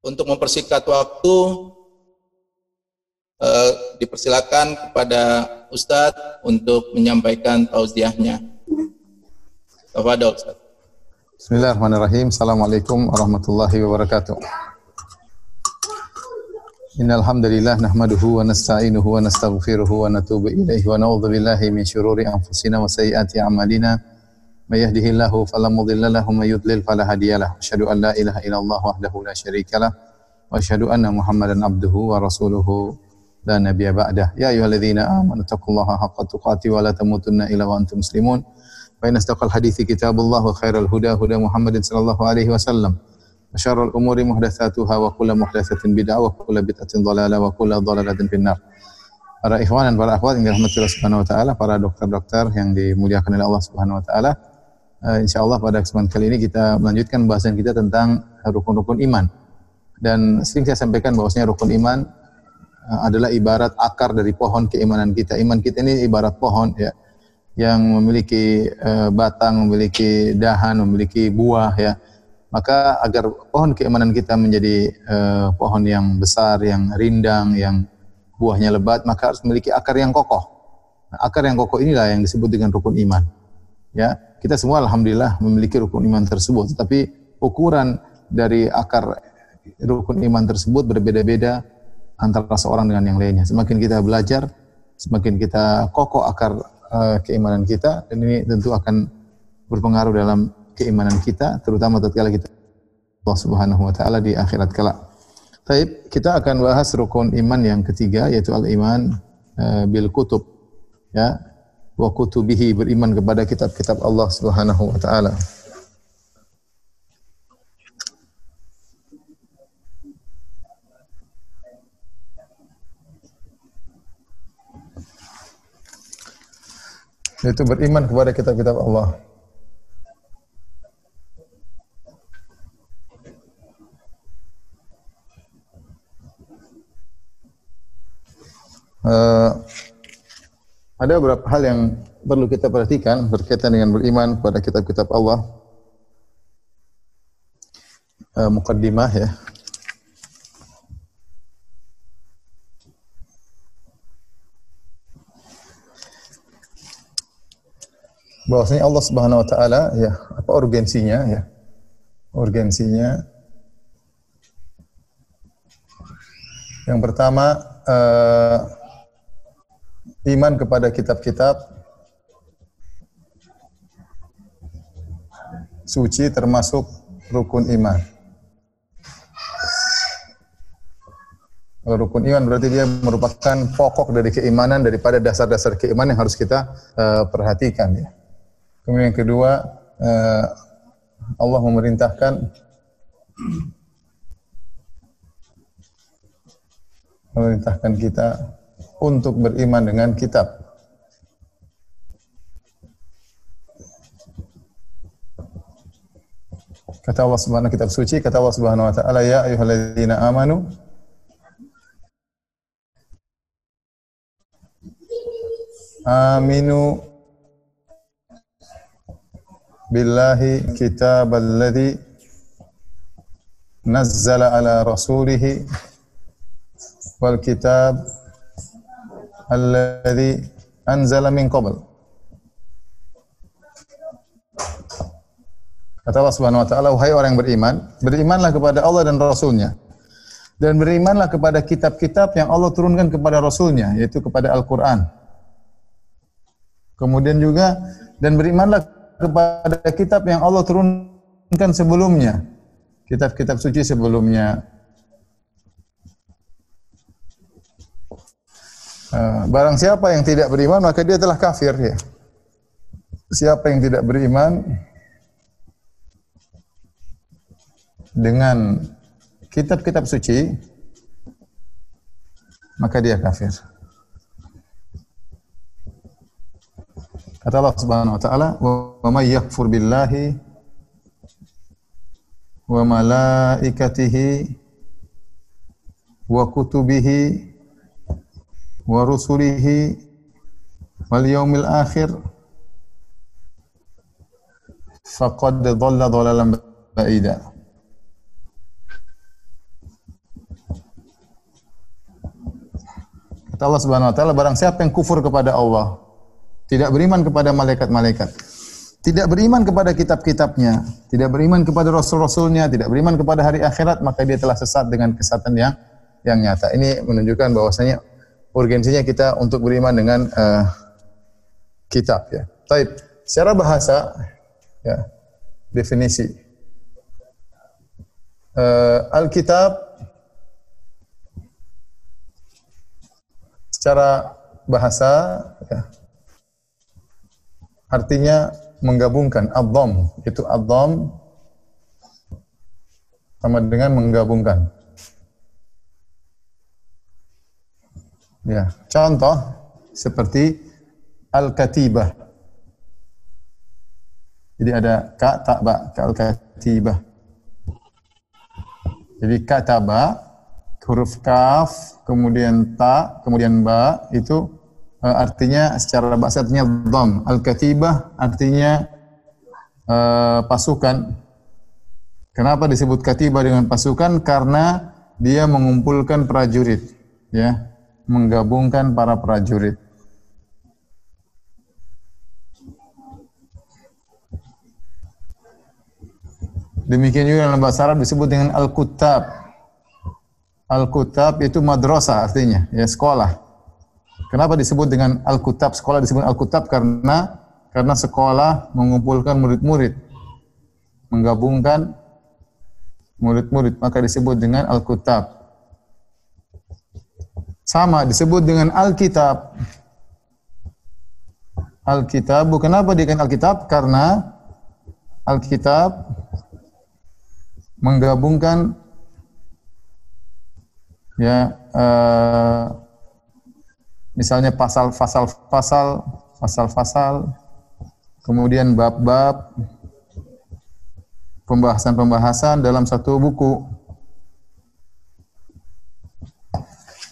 Untuk mempersingkat waktu eh, dipersilakan kepada Ustadz untuk menyampaikan tausiahnya. Tafadol Ustadz. Bismillahirrahmanirrahim. Assalamualaikum warahmatullahi wabarakatuh. Innal hamdalillah wa nasta'inuhu wa nastaghfiruhu wa natubu ilaihi wa na'udzu billahi min shururi anfusina wa sayyiati a'malina. May yahdihillahu fala mudilla lahu wa may yudlil an la ilaha illallah wahdahu la syarikalah wa asyhadu anna Muhammadan abduhu wa rasuluhu la nabiyya ba'dah. Ya ayyuhalladzina amanu taqullaha haqqa tuqatih wa la tamutunna illa wa antum muslimun. Wa inna asdaqal hadithi kitabullah wa khairal huda huda Muhammadin sallallahu alaihi wasallam. Wa syarrul umuri muhdatsatuha wa kullu muhdatsatin bid'ah wa kullu bid'atin dhalalah wa kullu dhalalatin finnar. Para ikhwan dan para akhwat yang dirahmati Allah Subhanahu wa taala, para dokter-dokter yang dimuliakan oleh Allah Subhanahu wa taala. Uh, insyaallah pada kesempatan kali ini kita melanjutkan bahasan kita tentang rukun-rukun iman. Dan sering saya sampaikan bahwasanya rukun iman adalah ibarat akar dari pohon keimanan kita. Iman kita ini ibarat pohon ya yang memiliki uh, batang, memiliki dahan, memiliki buah ya. Maka agar pohon keimanan kita menjadi uh, pohon yang besar, yang rindang, yang buahnya lebat, maka harus memiliki akar yang kokoh. Nah, akar yang kokoh inilah yang disebut dengan rukun iman. Ya, kita semua alhamdulillah memiliki rukun iman tersebut, tetapi ukuran dari akar rukun iman tersebut berbeda-beda antara seorang dengan yang lainnya. Semakin kita belajar, semakin kita kokoh akar uh, keimanan kita dan ini tentu akan berpengaruh dalam keimanan kita terutama tatkala kita Allah Subhanahu wa taala di akhirat kelak. Taib, kita akan bahas rukun iman yang ketiga yaitu al-iman uh, bil kutub. Ya, wa kutubihi beriman kepada kitab-kitab Allah Subhanahu wa taala. Yaitu beriman kepada kitab-kitab Allah. Uh, ada beberapa hal yang perlu kita perhatikan berkaitan dengan beriman kepada kitab-kitab Allah. Uh, mukaddimah ya. Bahwasanya Allah Subhanahu wa taala ya, apa urgensinya ya? Urgensinya Yang pertama uh, iman kepada kitab-kitab suci termasuk rukun iman. Rukun iman berarti dia merupakan pokok dari keimanan daripada dasar-dasar keimanan yang harus kita uh, perhatikan ya. Kemudian yang kedua uh, Allah memerintahkan memerintahkan kita untuk beriman dengan kitab. Kata Allah Subhanahu kitab suci, kata Allah Subhanahu wa taala, ya ayyuhalladzina amanu aminu billahi kitaballadzi nazzala ala rasulihi wal kitab alladhi anzala min qabl. Kata Allah Subhanahu wa taala, wahai orang yang beriman, berimanlah kepada Allah dan Rasulnya. Dan berimanlah kepada kitab-kitab yang Allah turunkan kepada Rasulnya, yaitu kepada Al-Quran. Kemudian juga, dan berimanlah kepada kitab yang Allah turunkan sebelumnya. Kitab-kitab suci sebelumnya. Uh, barang siapa yang tidak beriman maka dia telah kafir ya. Siapa yang tidak beriman dengan kitab-kitab suci maka dia kafir. Kata Allah Subhanahu wa taala, "Wa may yakfur billahi wa malaikatihi wa kutubihi wa rusulihi wal yaumil akhir faqad dhalla dhalalan ba'ida." Kata Allah Subhanahu wa taala, barang siapa yang kufur kepada Allah, tidak beriman kepada malaikat-malaikat, tidak beriman kepada kitab-kitabnya, tidak beriman kepada rasul-rasulnya, tidak beriman kepada hari akhirat, maka dia telah sesat dengan kesatan yang yang nyata. Ini menunjukkan bahwasanya urgensinya kita untuk beriman dengan uh, kitab ya. Taib. Secara bahasa ya, definisi uh, Alkitab secara bahasa ya, artinya menggabungkan adzam itu adzam sama dengan menggabungkan. Ya contoh seperti al-katibah. Jadi ada ka ta ba al-katibah. Jadi kataba huruf kaf kemudian ta kemudian ba itu uh, artinya secara bahasa artinya dham. Al-katibah artinya uh, pasukan. Kenapa disebut katibah dengan pasukan? Karena dia mengumpulkan prajurit, ya, menggabungkan para prajurit. Demikian juga dalam bahasa Arab disebut dengan al-kutab. Al-kutab itu madrasah artinya, ya sekolah. Kenapa disebut dengan Al-Kutab? Sekolah disebut Al-Kutab karena karena sekolah mengumpulkan murid-murid, menggabungkan murid-murid, maka disebut dengan Al-Kutab. Sama disebut dengan Alkitab. Alkitab, kenapa dikatakan Alkitab? Karena Alkitab menggabungkan ya uh, misalnya pasal-pasal pasal pasal-pasal kemudian bab-bab pembahasan-pembahasan dalam satu buku.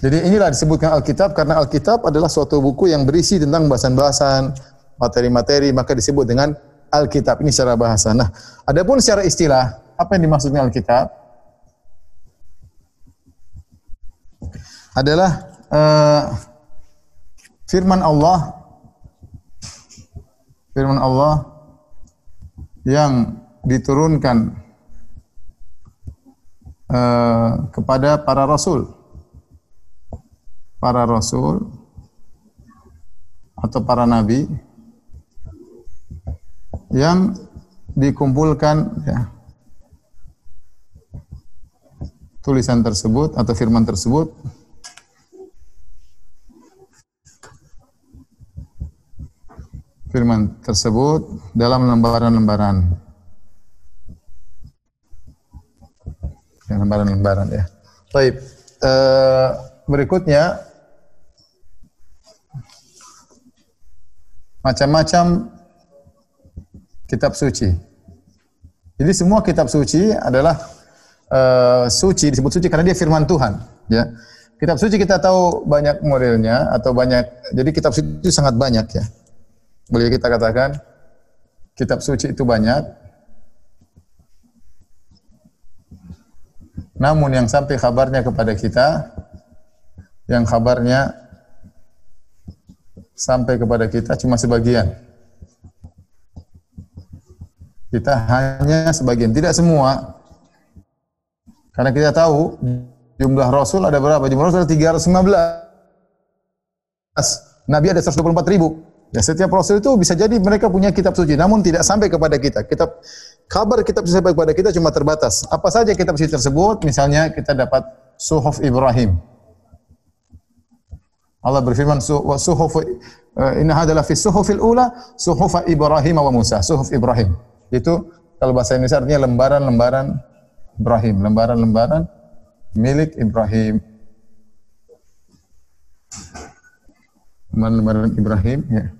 Jadi inilah disebutkan Alkitab karena Alkitab adalah suatu buku yang berisi tentang bahasan-bahasan, materi-materi, maka disebut dengan Alkitab. Ini secara bahasa. Nah, adapun secara istilah, apa yang dimaksudnya Alkitab? Adalah uh, firman Allah firman Allah yang diturunkan uh, kepada para rasul. Para rasul atau para nabi yang dikumpulkan ya, tulisan tersebut atau firman tersebut firman tersebut dalam lembaran-lembaran. Ya, lembaran-lembaran ya. Baik. Uh, berikutnya macam-macam kitab suci. Jadi semua kitab suci adalah uh, suci disebut suci karena dia firman Tuhan, ya. Kitab suci kita tahu banyak modelnya atau banyak. Jadi kitab suci itu sangat banyak ya. Boleh kita katakan kitab suci itu banyak. Namun yang sampai kabarnya kepada kita yang kabarnya sampai kepada kita cuma sebagian. Kita hanya sebagian, tidak semua. Karena kita tahu jumlah rasul ada berapa? Jumlah rasul ada 315. Nabi ada 124 ribu. Ya, setiap rasul itu bisa jadi mereka punya kitab suci, namun tidak sampai kepada kita. Kitab kabar kitab suci sampai kepada kita cuma terbatas. Apa saja kitab suci tersebut? Misalnya kita dapat Suhuf Ibrahim. Allah berfirman wa suhuf uh, inna hadalah fi suhufil ula suhuf Ibrahim wa Musa, suhuf Ibrahim. Itu kalau bahasa Indonesia artinya lembaran-lembaran Ibrahim, lembaran-lembaran milik Ibrahim. Lembaran-lembaran Ibrahim ya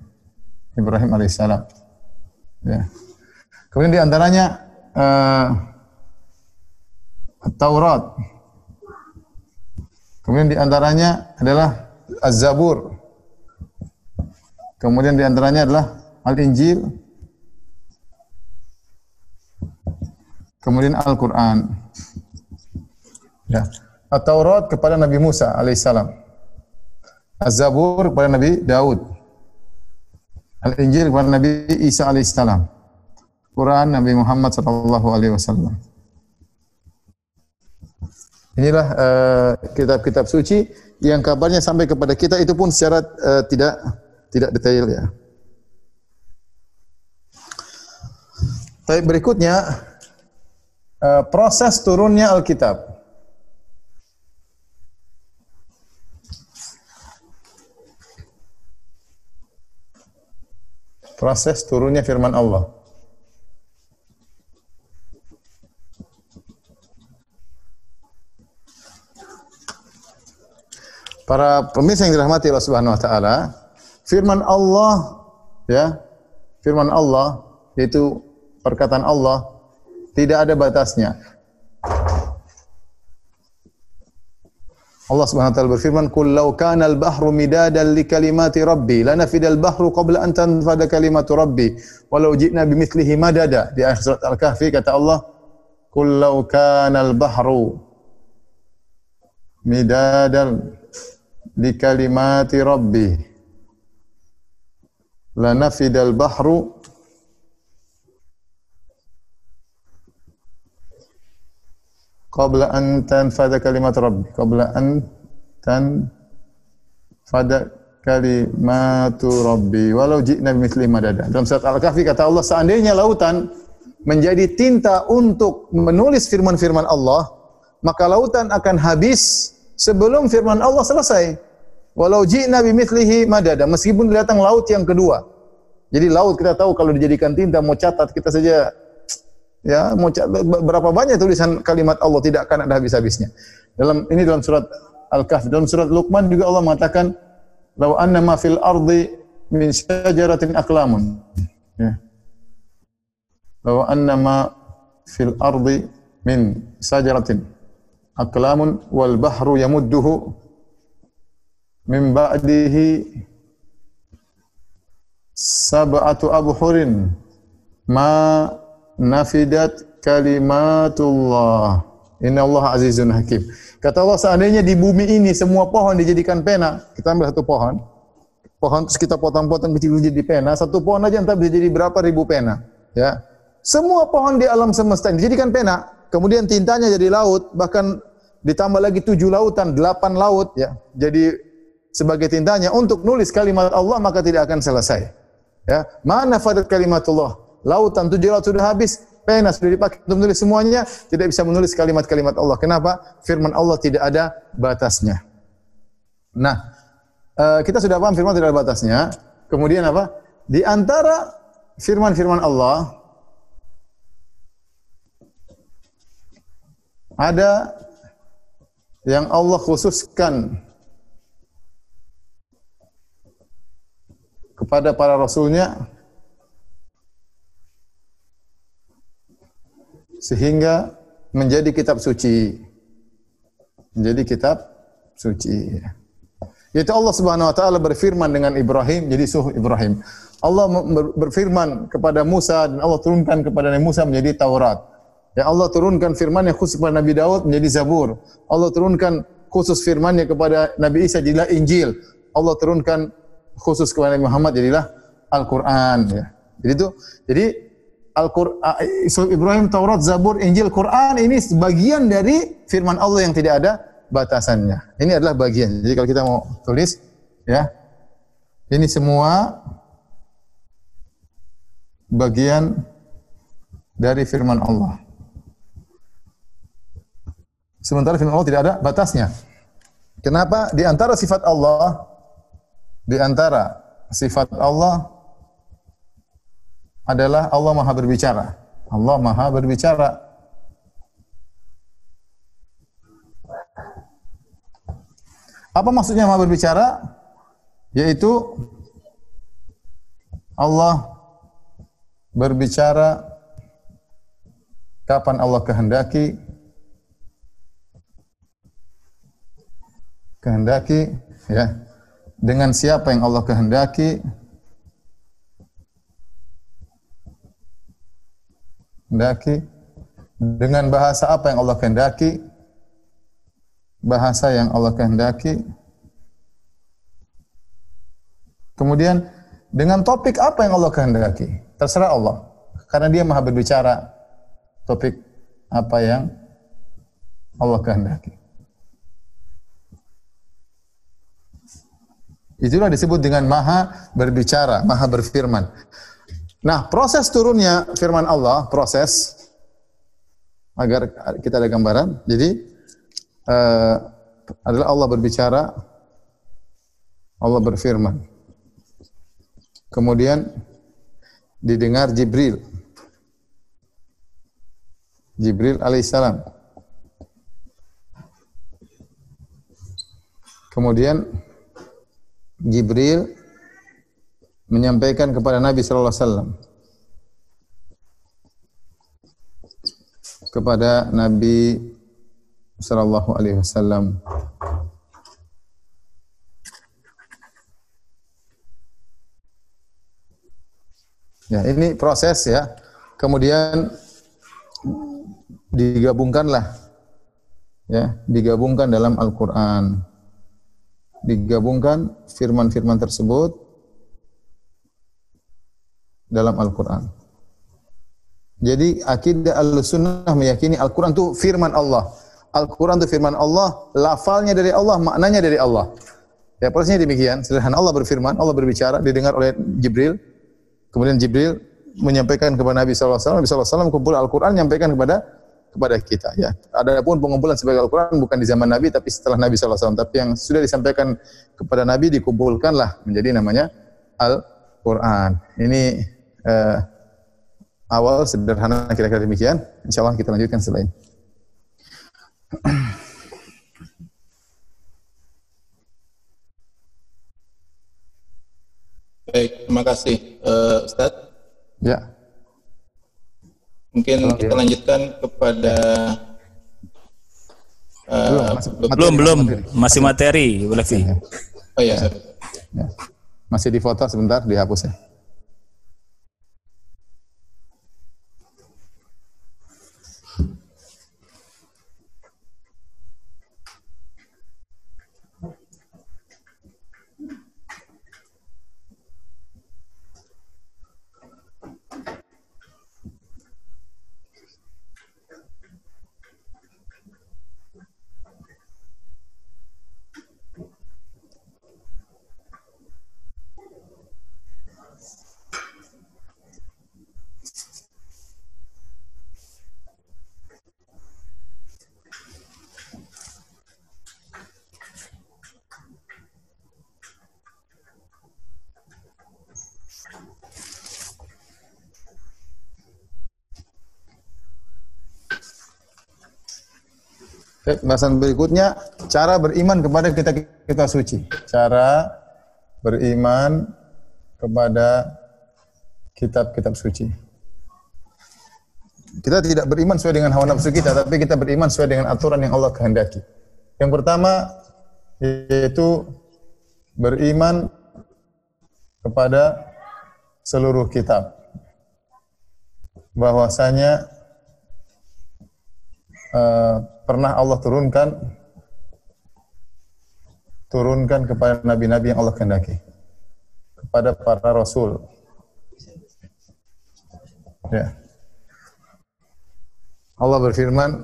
Ibrahim alaihissalam. Ya. Kemudian di antaranya uh, Taurat. Kemudian di antaranya adalah Az-Zabur. Kemudian di antaranya adalah Al-Injil. Kemudian Al-Qur'an. Ya. At-Taurat kepada Nabi Musa alaihissalam. Az-Zabur kepada Nabi Daud. Al-Injil kepada Nabi Isa alaihissalam. Quran Nabi Muhammad sallallahu alaihi wasallam. Inilah uh, kitab-kitab suci yang kabarnya sampai kepada kita itu pun secara uh, tidak tidak detail ya. Tapi berikutnya uh, proses turunnya Alkitab. Proses turunnya firman Allah. Para pemirsa yang dirahmati Allah Subhanahu wa taala, firman Allah ya, firman Allah yaitu perkataan Allah tidak ada batasnya. Allah Subhanahu wa taala berfirman, "Qul law kana al-bahru midadan li kalimati rabbi lanafida al-bahru qabla an tanfada kalimatu rabbi walau ji'na bimithlihi madada." Di akhir surat Al-Kahfi kata Allah, "Qul law kana al-bahru midadan li kalimati rabbi lanafida al-bahru qabla an tanfada kalimat rabbi. Qabla an tanfada kalimatu rabbi. Walau ji'na bimithli madada. Dalam surat al-kahfi kata Allah seandainya lautan menjadi tinta untuk menulis firman-firman Allah maka lautan akan habis sebelum firman Allah selesai. Walau ji'na bimithlihi madada. Meskipun datang laut yang kedua. Jadi laut kita tahu kalau dijadikan tinta mau catat kita saja Ya, mau berapa banyak tulisan kalimat Allah tidak akan ada habis-habisnya. Dalam ini dalam surat Al-Kahf, dalam surat Luqman juga Allah mengatakan, "Lau anna ma fil ardi min syajaratin aqlamun." Ya. Lau anna ma fil ardi min syajaratin aqlamun wal bahru yamudduhu min ba'dihi sab'atu abhurin ma nafidat kalimatullah. Inna Allah azizun hakim. Kata Allah seandainya di bumi ini semua pohon dijadikan pena, kita ambil satu pohon, pohon terus kita potong-potong kecil jadi pena, satu pohon aja entah bisa jadi berapa ribu pena. Ya, semua pohon di alam semesta ini dijadikan pena, kemudian tintanya jadi laut, bahkan ditambah lagi tujuh lautan, delapan laut, ya, jadi sebagai tintanya untuk nulis kalimat Allah maka tidak akan selesai. Ya, mana fadat kalimatullah? Lautan tujuh laut sudah habis, pena sudah dipakai untuk menulis semuanya, tidak bisa menulis kalimat-kalimat Allah. Kenapa? Firman Allah tidak ada batasnya. Nah, eh, kita sudah paham firman tidak ada batasnya. Kemudian apa? Di antara firman-firman Allah ada yang Allah khususkan kepada para rasulnya sehingga menjadi kitab suci. Menjadi kitab suci. Yaitu Allah Subhanahu wa taala berfirman dengan Ibrahim jadi suh Ibrahim. Allah berfirman kepada Musa dan Allah turunkan kepada Nabi Musa menjadi Taurat. Ya Allah turunkan firman yang khusus kepada Nabi Daud menjadi Zabur. Allah turunkan khusus firman-Nya kepada Nabi Isa jadilah Injil. Allah turunkan khusus kepada Nabi Muhammad jadilah Al-Qur'an ya. Jadi itu jadi Al-Qur'an Ibrahim, Taurat, Zabur, Injil, Quran ini sebagian dari firman Allah yang tidak ada batasannya. Ini adalah bagian. Jadi kalau kita mau tulis ya. Ini semua bagian dari firman Allah. Sementara firman Allah tidak ada batasnya. Kenapa? Di antara sifat Allah di antara sifat Allah adalah Allah Maha berbicara. Allah Maha berbicara. Apa maksudnya Maha berbicara? Yaitu Allah berbicara kapan Allah kehendaki kehendaki ya dengan siapa yang Allah kehendaki kehendaki dengan bahasa apa yang Allah kehendaki? Bahasa yang Allah kehendaki. Kemudian dengan topik apa yang Allah kehendaki? Terserah Allah. Karena dia maha berbicara. Topik apa yang Allah kehendaki. Itulah disebut dengan maha berbicara, maha berfirman. Nah, proses turunnya firman Allah, proses agar kita ada gambaran. Jadi uh, adalah Allah berbicara, Allah berfirman. Kemudian didengar Jibril. Jibril alaihissalam. Kemudian Jibril menyampaikan kepada Nabi sallallahu alaihi wasallam. Kepada Nabi sallallahu alaihi wasallam. Ya, ini proses ya. Kemudian digabungkanlah ya, digabungkan dalam Al-Qur'an. Digabungkan firman-firman tersebut dalam Al-Quran. Jadi akidah al-sunnah meyakini Al-Quran itu firman Allah. Al-Quran itu firman Allah, lafalnya dari Allah, maknanya dari Allah. Ya prosesnya demikian, sederhana Allah berfirman, Allah berbicara, didengar oleh Jibril. Kemudian Jibril menyampaikan kepada Nabi SAW, Nabi SAW kumpul Al-Quran, menyampaikan kepada kepada kita ya. Adapun pengumpulan sebagai Al-Qur'an bukan di zaman Nabi tapi setelah Nabi SAW. Tapi yang sudah disampaikan kepada Nabi dikumpulkanlah menjadi namanya Al-Qur'an. Ini uh, awal sederhana kira-kira demikian. Insyaallah kita lanjutkan setelah ini. Baik, terima kasih uh, Ustaz. Ya. Mungkin kita lanjutkan kepada uh, belum belum masih materi Bu Levi. Oh iya. Ya. Masih di foto sebentar dihapus ya. Bahasan berikutnya cara beriman kepada kita kita suci. Cara beriman kepada kitab-kitab suci. Kita tidak beriman sesuai dengan hawa nafsu kita, tapi kita beriman sesuai dengan aturan yang Allah kehendaki. Yang pertama yaitu beriman kepada seluruh kitab. Bahwasanya uh, pernah Allah turunkan turunkan kepada nabi-nabi yang Allah kehendaki. Kepada para rasul. Ya. Allah berfirman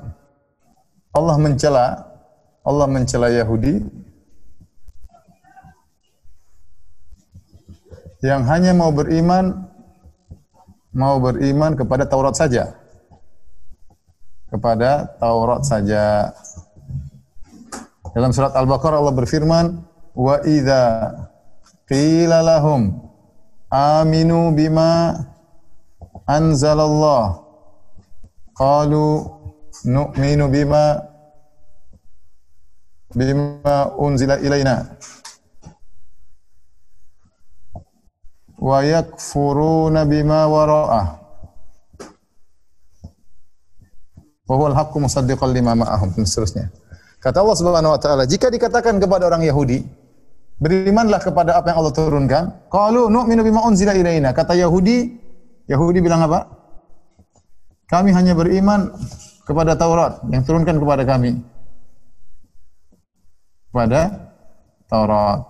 Allah mencela Allah mencela Yahudi yang hanya mau beriman mau beriman kepada Taurat saja kepada Taurat saja. Dalam surat Al-Baqarah Allah berfirman, "Wa idza qila lahum aminu bima anzalallah qalu nu'minu bima bima unzila ilaina wa yakfuruna bima wara'ah. Wa huwal haqqu musaddiqan lima ma'ahum dan seterusnya. Kata Allah Subhanahu wa taala, jika dikatakan kepada orang Yahudi, berimanlah kepada apa yang Allah turunkan, qalu nu'minu bima unzila ilaina. Kata Yahudi, Yahudi bilang apa? Kami hanya beriman kepada Taurat yang turunkan kepada kami. Kepada Taurat.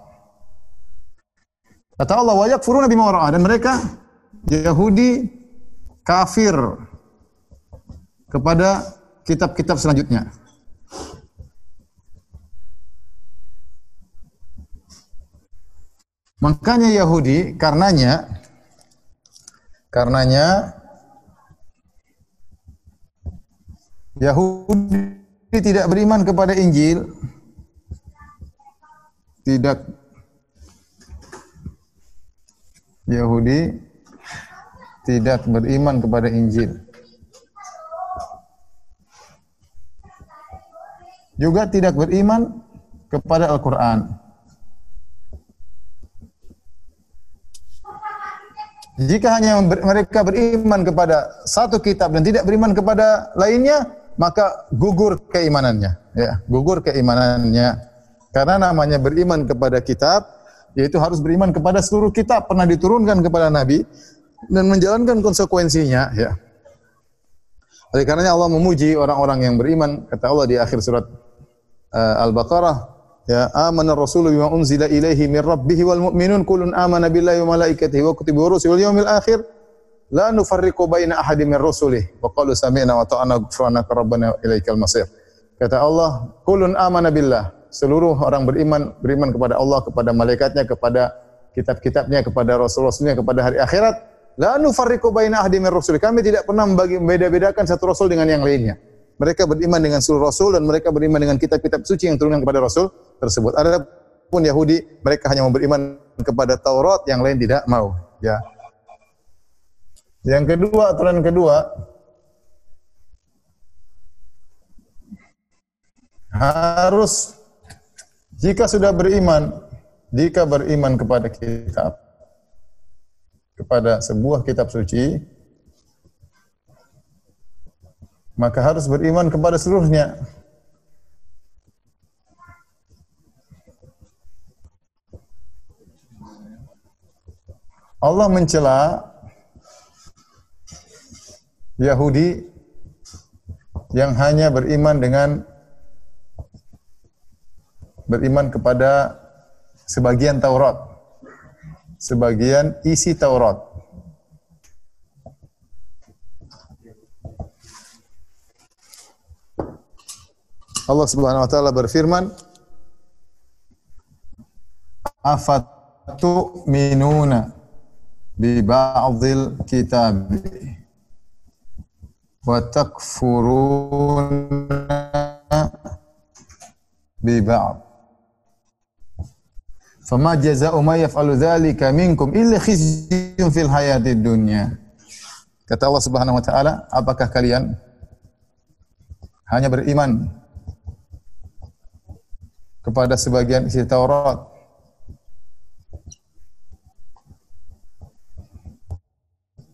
Kata Allah, wa yakfuruna bima wara'ah dan mereka Yahudi kafir kepada kitab-kitab selanjutnya. Makanya Yahudi karenanya karenanya Yahudi tidak beriman kepada Injil tidak Yahudi tidak beriman kepada Injil juga tidak beriman kepada Al-Quran. Jika hanya mereka beriman kepada satu kitab dan tidak beriman kepada lainnya, maka gugur keimanannya. Ya, gugur keimanannya. Karena namanya beriman kepada kitab, yaitu harus beriman kepada seluruh kitab pernah diturunkan kepada Nabi dan menjalankan konsekuensinya. Ya. Oleh karenanya Allah memuji orang-orang yang beriman. Kata Allah di akhir surat uh, Al-Baqarah, Ya, amana rasulu bima unzila ilaihi min rabbih wal mu'minun kullun amana billahi wa malaikatihi wa kutubihi wa rusulihi wal yawmil akhir la nufarriqu baina ahadin min rusulih wa qalu sami'na wa ta'ana ghufranaka rabbana ilaikal masir. Kata Allah, kullun amana billah. Seluruh orang beriman beriman kepada Allah, kepada malaikatnya, kepada kitab-kitabnya, kepada rasul-rasulnya, kepada hari akhirat. La nufarriqu baina ahadin min rusulih. Kami tidak pernah membagi beda-bedakan satu rasul dengan yang lainnya. Mereka beriman dengan seluruh rasul dan mereka beriman dengan kitab-kitab suci yang turunkan kepada rasul tersebut. Adapun Yahudi mereka hanya beriman kepada Taurat, yang lain tidak mau. Ya. Yang kedua, aturan kedua, harus jika sudah beriman, jika beriman kepada kitab, kepada sebuah kitab suci, maka harus beriman kepada seluruhnya. Allah mencela Yahudi yang hanya beriman dengan beriman kepada sebagian Taurat, sebagian isi Taurat. Allah Subhanahu wa taala berfirman, "Afatu minuna bi ba'dil kitab wa takfuruna bi ba'd." Fama jaza'u ma yaf'alu dzalika minkum illa khizyun fil hayatid dunya. Kata Allah Subhanahu wa taala, apakah kalian hanya beriman kepada sebagian isi Taurat.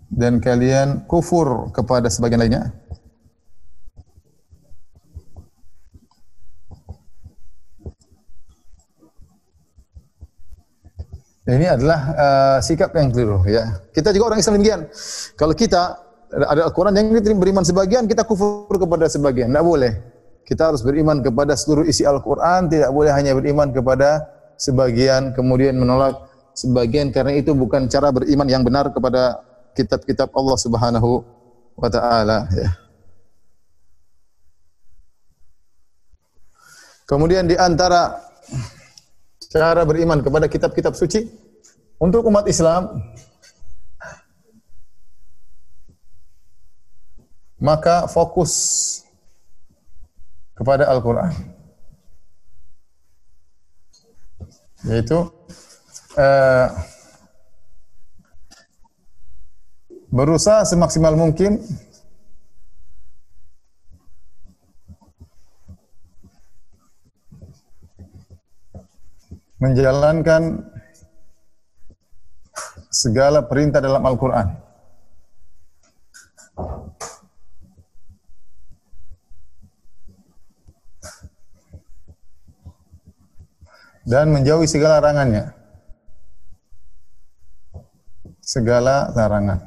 Dan kalian kufur kepada sebagian lainnya. Ini adalah uh, sikap yang keliru ya. Kita juga orang Islam demikian. Kalau kita ada Al-Qur'an yang beriman sebagian, kita kufur kepada sebagian. Tidak boleh. Kita harus beriman kepada seluruh isi Al-Quran, tidak boleh hanya beriman kepada sebagian, kemudian menolak sebagian, karena itu bukan cara beriman yang benar kepada kitab-kitab Allah Subhanahu wa Ta'ala. Ya. Kemudian di antara cara beriman kepada kitab-kitab suci untuk umat Islam maka fokus kepada Al-Quran. Yaitu uh, berusaha semaksimal mungkin menjalankan segala perintah dalam Al-Quran. Dan menjauhi segala larangannya. Segala larangan.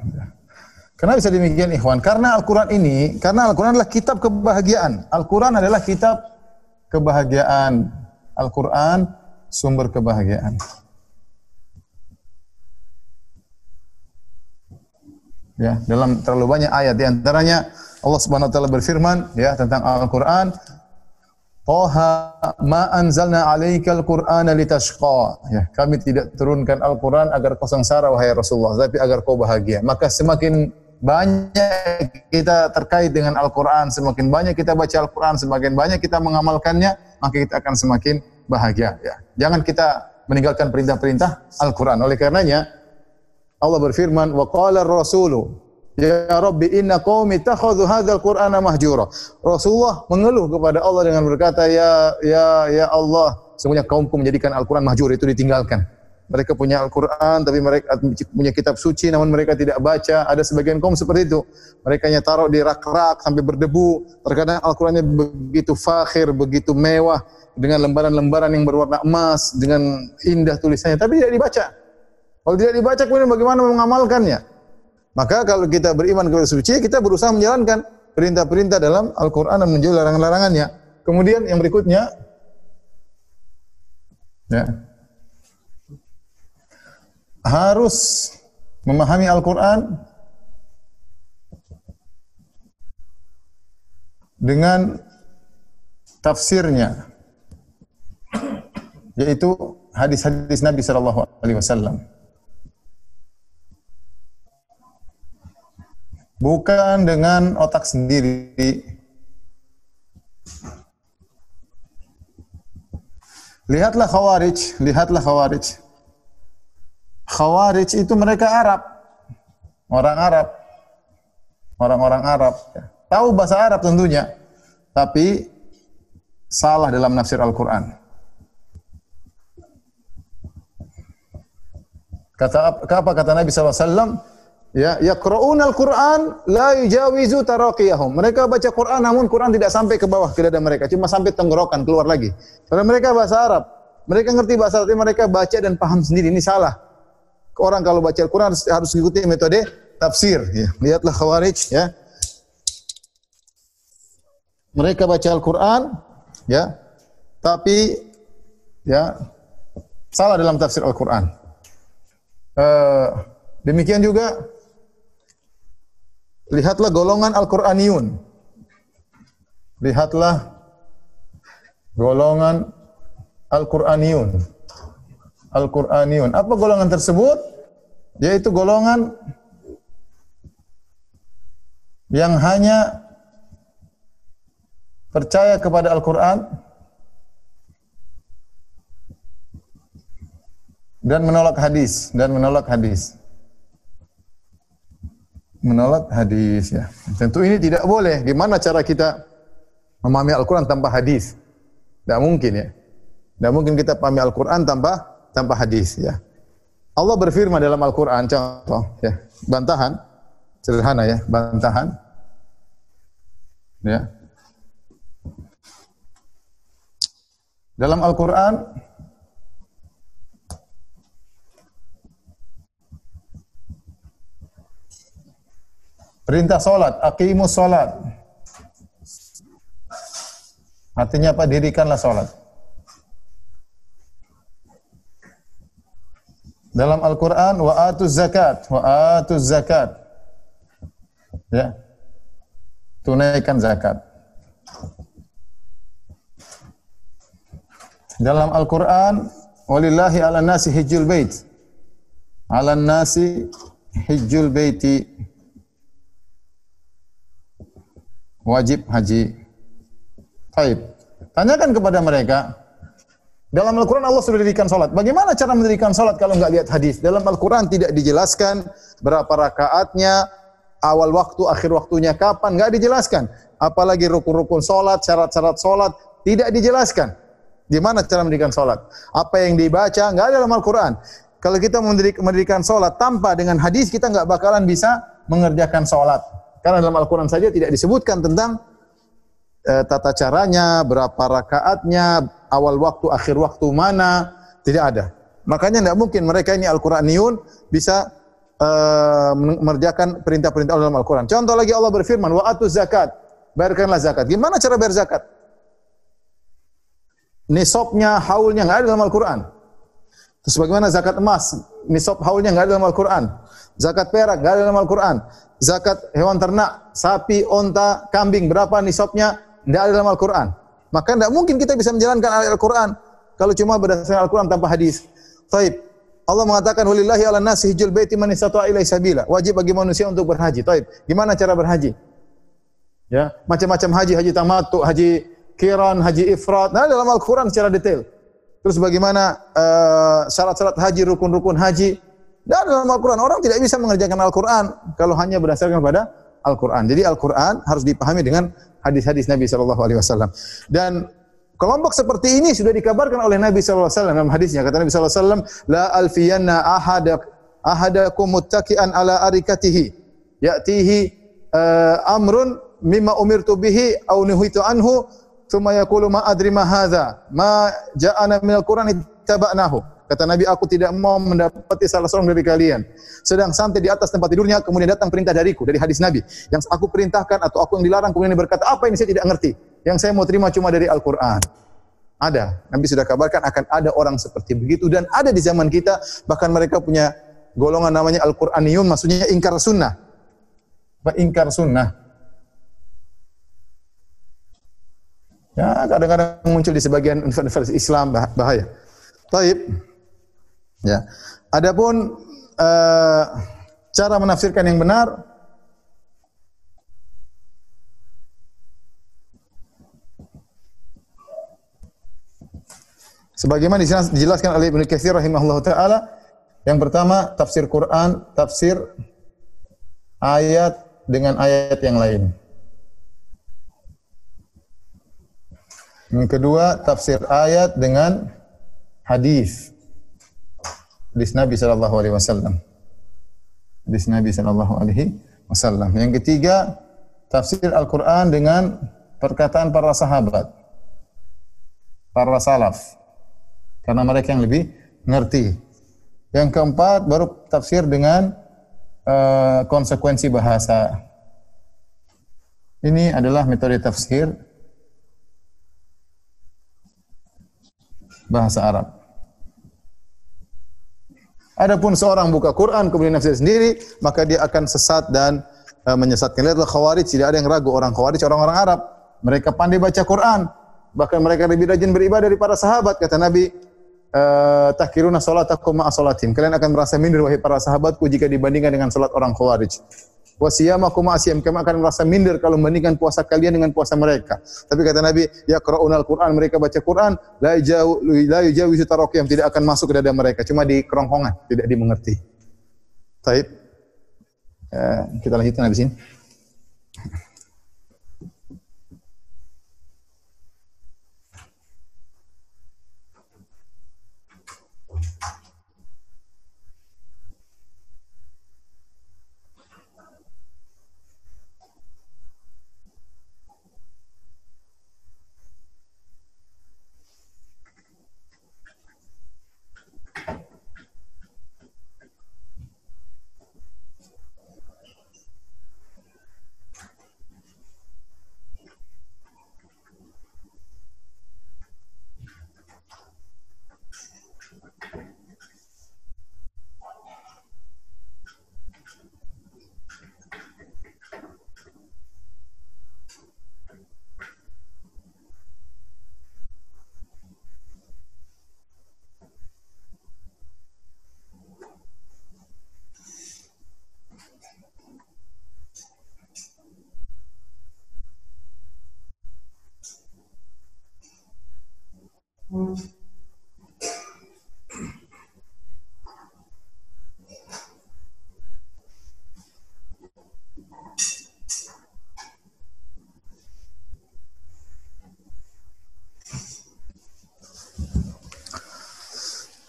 Kenapa bisa demikian ikhwan? Karena Al-Quran ini, karena Al-Quran adalah kitab kebahagiaan. Al-Quran adalah kitab kebahagiaan. Al-Quran sumber kebahagiaan. Ya, dalam terlalu banyak ayat di antaranya Allah Subhanahu wa taala berfirman ya tentang Al-Qur'an Toha ma anzalna alaikal qur'ana litashqa. Ya, kami tidak turunkan Al-Qur'an agar kau sengsara wahai Rasulullah, tapi agar kau bahagia. Maka semakin banyak kita terkait dengan Al-Qur'an, semakin banyak kita baca Al-Qur'an, semakin banyak kita mengamalkannya, maka kita akan semakin bahagia ya. Jangan kita meninggalkan perintah-perintah Al-Qur'an. Oleh karenanya Allah berfirman, "Wa qala ar-rasulu Ya Rabbi inna qaumi takhadhu hadzal Qur'ana mahjura. Rasulullah mengeluh kepada Allah dengan berkata, "Ya ya ya Allah, semuanya kaumku menjadikan Al-Qur'an mahjur itu ditinggalkan." Mereka punya Al-Qur'an tapi mereka punya kitab suci namun mereka tidak baca. Ada sebagian kaum seperti itu. Mereka hanya taruh di rak-rak sampai berdebu. Terkadang Al-Qur'annya begitu fakhir, begitu mewah dengan lembaran-lembaran yang berwarna emas, dengan indah tulisannya tapi tidak dibaca. Kalau tidak dibaca kemudian bagaimana mengamalkannya? Maka kalau kita beriman kepada suci, kita berusaha menjalankan perintah-perintah dalam Al-Quran dan menjauhi larangan-larangannya. Kemudian yang berikutnya, ya, harus memahami Al-Quran dengan tafsirnya, yaitu hadis-hadis Nabi Sallallahu Alaihi Wasallam. Bukan dengan otak sendiri. Lihatlah Khawarij, lihatlah Khawarij. Khawarij itu mereka Arab. Orang Arab. Orang-orang Arab. Tahu bahasa Arab tentunya. Tapi salah dalam nafsir Al-Quran. Kata apa kata Nabi SAW? Ya, yaqra'una al-Qur'an la yujawizu taraqiyahum. Mereka baca Quran namun Quran tidak sampai ke bawah ke dada mereka, cuma sampai tenggorokan keluar lagi. Karena mereka bahasa Arab. Mereka ngerti bahasa Arab, mereka baca dan paham sendiri. Ini salah. Orang kalau baca Al-Quran harus, harus mengikuti metode tafsir. Ya. Lihatlah Khawarij. Ya. Mereka baca Al-Quran, ya, tapi ya salah dalam tafsir Al-Quran. Uh, demikian juga Lihatlah golongan Al-Qur'aniyun. Lihatlah golongan Al-Qur'aniyun. Al-Qur'aniyun. Apa golongan tersebut? Yaitu golongan yang hanya percaya kepada Al-Qur'an dan menolak hadis dan menolak hadis menolak hadis ya. Tentu ini tidak boleh. Gimana cara kita memahami Al-Qur'an tanpa hadis? Tidak mungkin ya. Tidak mungkin kita pahami Al-Qur'an tanpa tanpa hadis ya. Allah berfirman dalam Al-Qur'an contoh ya, bantahan sederhana ya, bantahan ya. Dalam Al-Qur'an Perintah solat, aqimus solat. Artinya apa? Dirikanlah solat. Dalam Al-Quran, wa atuz zakat, wa atuz zakat. Ya. Tunaikan zakat. Dalam Al-Quran, walillahi ala nasi hijjul bait. Ala nasi hijjul baiti wajib haji. Taib. Tanyakan kepada mereka, dalam Al-Quran Allah sudah dirikan salat. Bagaimana cara mendirikan salat kalau enggak lihat hadis? Dalam Al-Quran tidak dijelaskan berapa rakaatnya, awal waktu, akhir waktunya kapan, enggak dijelaskan. Apalagi rukun-rukun salat, syarat-syarat salat, tidak dijelaskan. Gimana cara mendirikan salat? Apa yang dibaca enggak ada dalam Al-Quran. Kalau kita mendirikan sholat tanpa dengan hadis, kita nggak bakalan bisa mengerjakan sholat. Karena dalam Al-Quran saja tidak disebutkan tentang eh, tata caranya, berapa rakaatnya, awal waktu, akhir waktu mana, tidak ada. Makanya tidak mungkin mereka ini Al-Quraniyun bisa eh, mengerjakan perintah-perintah dalam Al-Quran. Contoh lagi Allah berfirman, wa atu zakat, bayarkanlah zakat. Gimana cara bayar zakat? Nisabnya, haulnya nggak ada dalam Al-Quran. Terus bagaimana zakat emas? Nisab haulnya nggak ada dalam Al-Quran. Zakat perak nggak ada dalam Al-Quran. Zakat hewan ternak, sapi, onta, kambing, berapa nisabnya? Nggak ada dalam Al-Quran. Maka tidak mungkin kita bisa menjalankan Al-Quran kalau cuma berdasarkan Al-Quran tanpa hadis. Taib. Allah mengatakan walillahi ala nasi hijjul baiti man istata'a ilaihi sabila. Wajib bagi manusia untuk berhaji. Taib. Gimana cara berhaji? Ya, macam-macam haji, haji tamattu, haji kiran, haji ifrat. Nah, dalam Al-Quran secara detail. Terus bagaimana eh, syarat-syarat haji, rukun-rukun haji. Dan dalam Al-Quran orang tidak bisa mengerjakan Al-Quran kalau hanya berdasarkan pada Al-Quran. Jadi Al-Quran harus dipahami dengan hadis-hadis Nabi Shallallahu Alaihi Wasallam. Dan kelompok seperti ini sudah dikabarkan oleh Nabi Shallallahu Alaihi Wasallam dalam hadisnya. Kata Nabi Shallallahu Alaihi Wasallam, la alfiyanna ahadak ahadakum muttaki'an ala arikatihi ya'tihi uh, amrun mimma umirtu bihi au nuhitu anhu thumma yaqulu ma adri ma hadza ma ja'ana minal qur'an ittaba'nahu kata nabi aku tidak mau mendapati salah seorang dari kalian. Sedang santai di atas tempat tidurnya kemudian datang perintah dariku dari hadis nabi yang aku perintahkan atau aku yang dilarang. Kemudian dia berkata apa ini? Saya tidak ngerti. Yang saya mau terima cuma dari Al-Qur'an. Ada. Nabi sudah kabarkan akan ada orang seperti begitu. Dan ada di zaman kita bahkan mereka punya golongan namanya Al-Qur'aniyun maksudnya ingkar sunnah. Ingkar sunnah? Ya, kadang-kadang muncul di sebagian universitas Islam bah- bahaya. Taib. Ya. Adapun uh, cara menafsirkan yang benar Sebagaimana dijelaskan oleh Ibnu Katsir rahimahullah taala, yang pertama tafsir Quran, tafsir ayat dengan ayat yang lain. Yang kedua, tafsir ayat dengan hadis. Hadis Nabi sallallahu alaihi wasallam. Hadis Nabi sallallahu alaihi wasallam. Yang ketiga, tafsir Al-Qur'an dengan perkataan para sahabat. Para salaf. Karena mereka yang lebih ngerti. Yang keempat, baru tafsir dengan uh, konsekuensi bahasa. Ini adalah metode tafsir bahasa Arab. Adapun seorang buka Quran kemudian nafsir sendiri, maka dia akan sesat dan uh, menyesatkan. Lihatlah Khawarij, tidak ada yang ragu orang Khawarij orang-orang Arab. Mereka pandai baca Quran, bahkan mereka lebih rajin beribadah dari para sahabat kata Nabi uh, tahkiruna ma'a salatim. Kalian akan merasa minder wahai para sahabatku jika dibandingkan dengan salat orang Khawarij. Wa siyamakum asyam kami akan merasa minder kalau membandingkan puasa kalian dengan puasa mereka. Tapi kata Nabi, yaqra'unal Qur'an, mereka baca Quran, la jauh la yujawizu taraqiyam tidak akan masuk ke dada mereka, cuma di kerongkongan, tidak dimengerti. Taib. Eh, kita lanjutkan habis ini.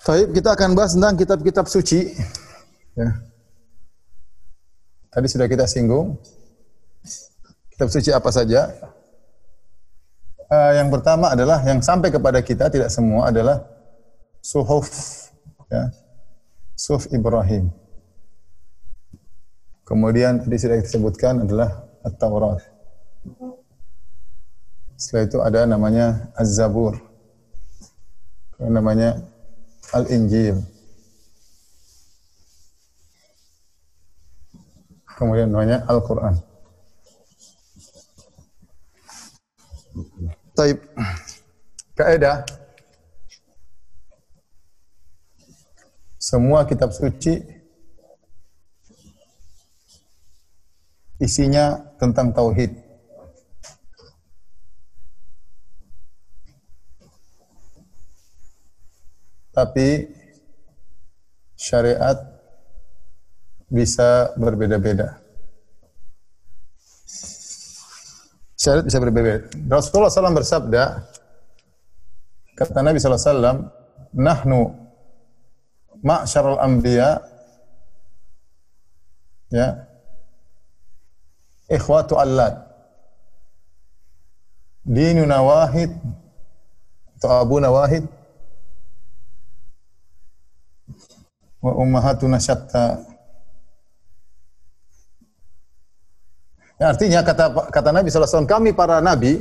Baik, kita akan bahas tentang kitab-kitab suci. Ya. Tadi sudah kita singgung. Kitab suci apa saja? Eh, yang pertama adalah yang sampai kepada kita tidak semua adalah suhuf ya. Suhuf Ibrahim. Kemudian tadi sudah disebutkan adalah At-Taurat. Setelah itu ada namanya Az-Zabur. Namanya Al-Injil. Kemudian namanya Al-Quran. Taib. Kaedah. Semua kitab suci isinya tentang tauhid. Tapi syariat bisa berbeda-beda. Syariat bisa berbeda. Rasulullah SAW bersabda, kata Nabi SAW, Nahnu ma'syarul anbiya ya ikhwatu allat dinuna wahid atau abuna wahid wa ummahatuna syatta Ya, artinya kata kata Nabi SAW, kami para nabi,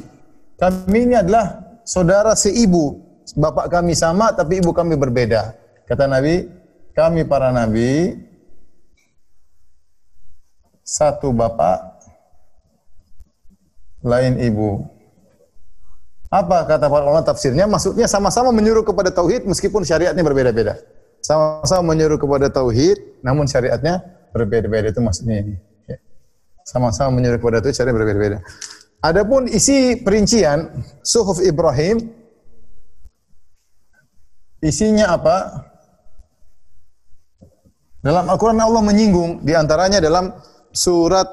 kami ini adalah saudara seibu. Bapak kami sama, tapi ibu kami berbeda. Kata Nabi, kami para nabi, satu bapak, lain ibu. Apa kata para ulama tafsirnya? Maksudnya sama-sama menyuruh kepada tauhid meskipun syariatnya berbeda-beda. Sama-sama menyuruh kepada tauhid namun syariatnya berbeda-beda itu maksudnya ini. Ya. Sama-sama menyuruh kepada tauhid syariat berbeda-beda. Adapun isi perincian suhuf Ibrahim isinya apa? Dalam Al-Quran Allah menyinggung di antaranya dalam surat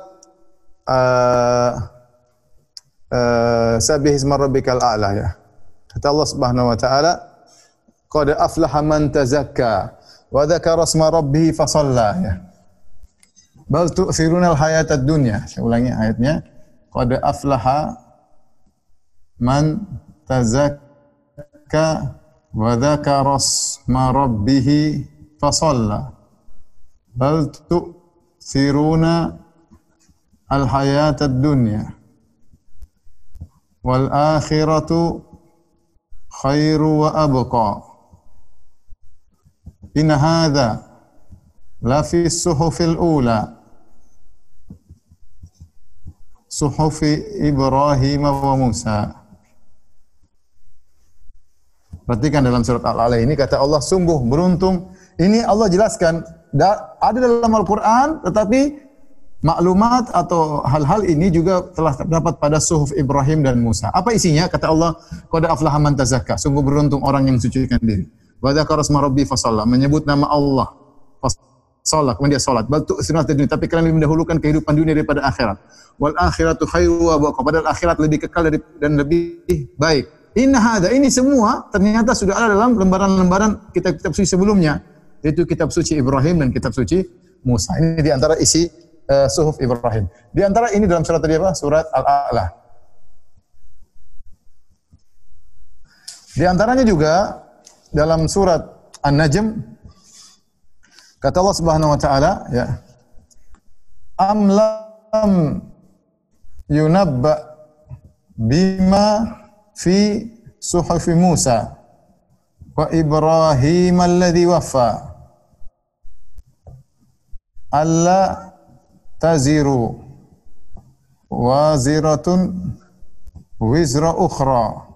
uh, uh, Sabih a'la ya. Kata Allah Subhanahu wa taala, "Qad aflaha man tazakka wa dzakara isma rabbih fa ya. Bal tu'thiruna al-hayatad dunya. Saya ulangi ayatnya. Qad aflaha man tazakka wa dzakara isma rabbih fa Bal tu'thiruna al-hayatad dunya wal akhiratu khairu wa abqa. In hadha la fi suhufil ula. Suhufi Ibrahim wa Musa. Perhatikan dalam surat Al-Ala ini kata Allah sungguh beruntung. Ini Allah jelaskan ada dalam Al-Qur'an tetapi maklumat atau hal-hal ini juga telah terdapat pada suhuf Ibrahim dan Musa. Apa isinya? Kata Allah, "Qad aflaha man tazakka." Sungguh beruntung orang yang mensucikan diri. Wa dzakara asma rabbi fasalla, menyebut nama Allah. Fasalla, kemudian dia salat. Bal tu'thiruna dunia, tapi kalian lebih mendahulukan kehidupan dunia daripada akhirat. Wal akhiratu khairu wa abqa. Padahal akhirat lebih kekal dan lebih baik. Inna hada, ini semua ternyata sudah ada dalam lembaran-lembaran kitab-kitab suci sebelumnya, yaitu kitab suci Ibrahim dan kitab suci Musa. Ini di antara isi uh, suhuf Ibrahim. Di antara ini dalam surat tadi apa? Surat Al-A'la. Di antaranya juga dalam surat An-Najm kata Allah Subhanahu wa taala ya Am lam yunabba bima fi suhufi Musa wa Ibrahim alladhi waffa. Alla taziru waziratun wizra ukhra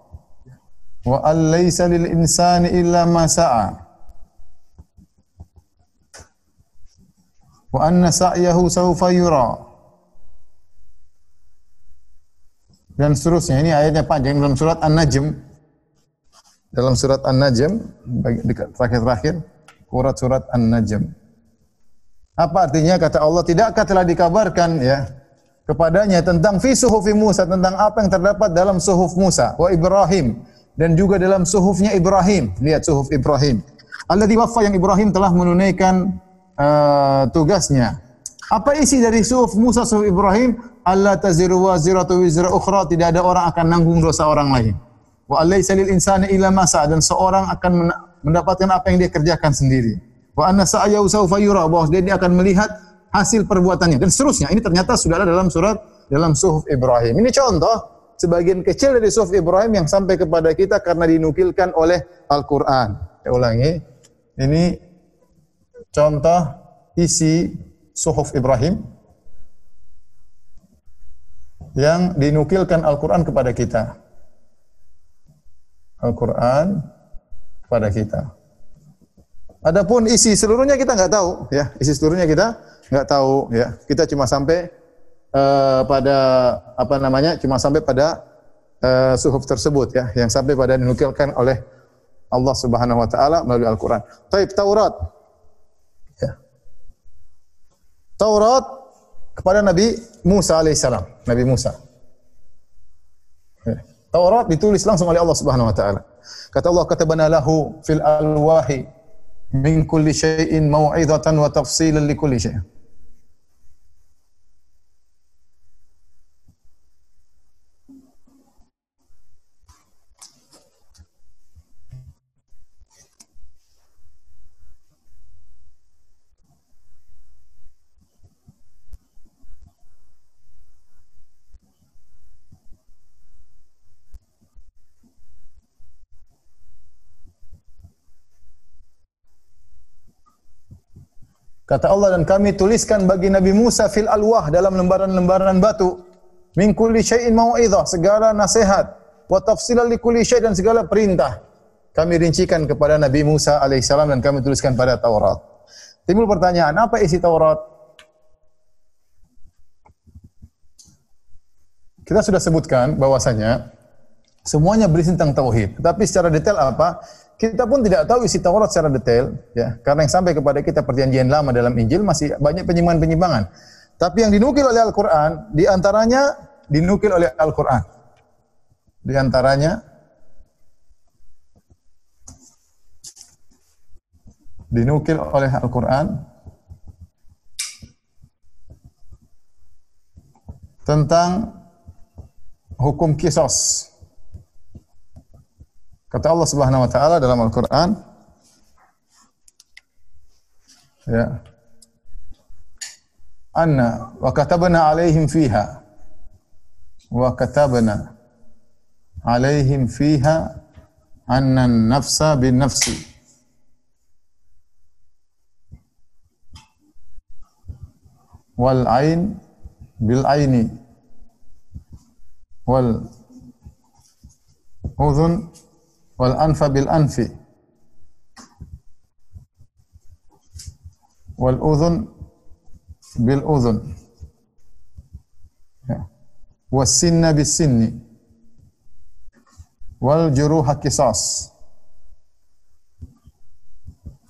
wa an laysa lil insani illa ma sa'a wa anna sa'yahu sawfa yura dan seterusnya. Ini ayatnya panjang dalam surat An-Najm. Dalam surat An-Najm, terakhir-terakhir, surat surat An-Najm. Apa artinya kata Allah, tidakkah telah dikabarkan ya kepadanya tentang fi suhufi Musa, tentang apa yang terdapat dalam suhuf Musa wa Ibrahim dan juga dalam suhufnya Ibrahim. Lihat suhuf Ibrahim. Alladzi waffa yang Ibrahim telah menunaikan uh, tugasnya. Apa isi dari suhuf Musa suhuf Ibrahim? Allah taziru wa ziratu wizra ukhra, tidak ada orang akan nanggung dosa orang lain. Wa alaysa lil insani illa ma dan seorang akan mendapatkan apa yang dia kerjakan sendiri. Wa anna sa'yahu sawfa yura, bahwa dia akan melihat hasil perbuatannya dan seterusnya. Ini ternyata sudah ada dalam surat dalam suhuf Ibrahim. Ini contoh sebagian kecil dari suhuf Ibrahim yang sampai kepada kita karena dinukilkan oleh Al-Qur'an. Saya ulangi. Ini contoh isi suhuf Ibrahim yang dinukilkan Al-Quran kepada kita. Al-Quran kepada kita. Adapun isi seluruhnya kita nggak tahu, ya. Isi seluruhnya kita nggak tahu, ya. Kita cuma sampai uh, pada apa namanya? Cuma sampai pada uh, suhuf tersebut, ya, yang sampai pada dinukilkan oleh Allah Subhanahu Wa Taala melalui Al-Quran. Taib Taurat, ya. Taurat kepada Nabi Musa alaihissalam, Nabi Musa. Ya. Taurat ditulis langsung oleh Allah Subhanahu wa taala. Kata Allah katabana lahu fil alwahi min kulli syai'in mau'izatan wa tafsilan li kulli syai'. Kata Allah dan kami tuliskan bagi Nabi Musa fil alwah dalam lembaran-lembaran batu min kulli syai'in mau'izah segala nasihat wa tafsilan li kulli syai' dan segala perintah. Kami rincikan kepada Nabi Musa alaihissalam dan kami tuliskan pada Taurat. Timbul pertanyaan, apa isi Taurat? Kita sudah sebutkan bahwasanya semuanya berisi tentang tauhid. Tapi secara detail apa? Kita pun tidak tahu isi Taurat secara detail, ya, karena yang sampai kepada kita perjanjian lama dalam Injil masih banyak penyimpangan-penyimpangan. Tapi yang dinukil oleh Al-Quran, di antaranya dinukil oleh Al-Quran. Di antaranya dinukil oleh Al-Quran tentang hukum kisos. Kata Allah Subhanahu wa taala dalam Al-Qur'an ya anna wa katabna alaihim fiha wa katabna alaihim fiha anna an-nafsa bin nafsi wal ain bil aini wal udhun wal anfa bil anfi. Wal udhun bil udhun. Ya. was sinna bis sinni. Wal juruha qisas.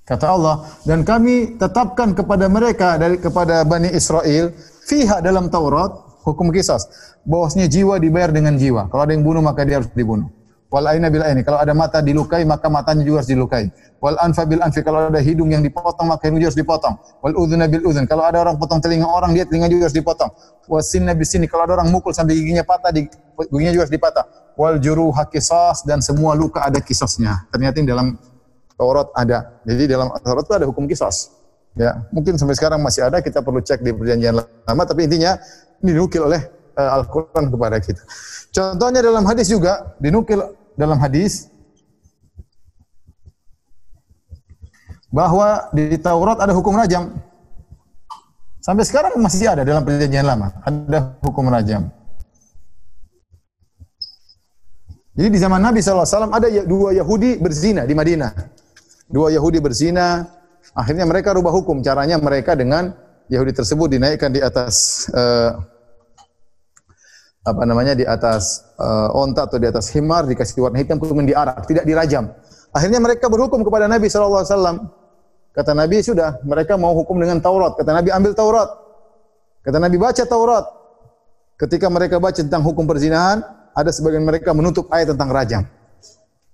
Kata Allah dan kami tetapkan kepada mereka dari kepada Bani Israel fiha dalam Taurat hukum kisas bahwasanya jiwa dibayar dengan jiwa. Kalau ada yang bunuh maka dia harus dibunuh Wal aina bil aini. Kalau ada mata dilukai, maka matanya juga harus dilukai. Wal anfa bil anfi. Kalau ada hidung yang dipotong, maka hidung juga harus dipotong. Wal udhuna bil udhun. Kalau ada orang potong telinga orang, dia telinga juga harus dipotong. Was sinna bis sini. Kalau ada orang mukul sampai giginya patah, giginya juga harus dipatah. Wal juru hakisas dan semua luka ada kisasnya. Ternyata ini dalam Taurat ada. Jadi dalam Taurat itu ada hukum kisas. Ya, mungkin sampai sekarang masih ada, kita perlu cek di perjanjian lama, tapi intinya ini dinukil oleh Al-Quran kepada kita. Contohnya dalam hadis juga, dinukil dalam hadis bahwa di Taurat ada hukum rajam. Sampai sekarang masih ada dalam perjanjian lama, ada hukum rajam. Jadi di zaman Nabi SAW ada ya- dua Yahudi berzina di Madinah. Dua Yahudi berzina, akhirnya mereka rubah hukum. Caranya mereka dengan Yahudi tersebut dinaikkan di atas uh, apa namanya di atas uh, onta atau di atas himar dikasih warna hitam kemudian diarak, tidak dirajam. Akhirnya mereka berhukum kepada Nabi wasallam. Kata Nabi sudah, mereka mau hukum dengan Taurat. Kata Nabi ambil Taurat. Kata Nabi baca Taurat. Ketika mereka baca tentang hukum perzinahan, ada sebagian mereka menutup ayat tentang rajam.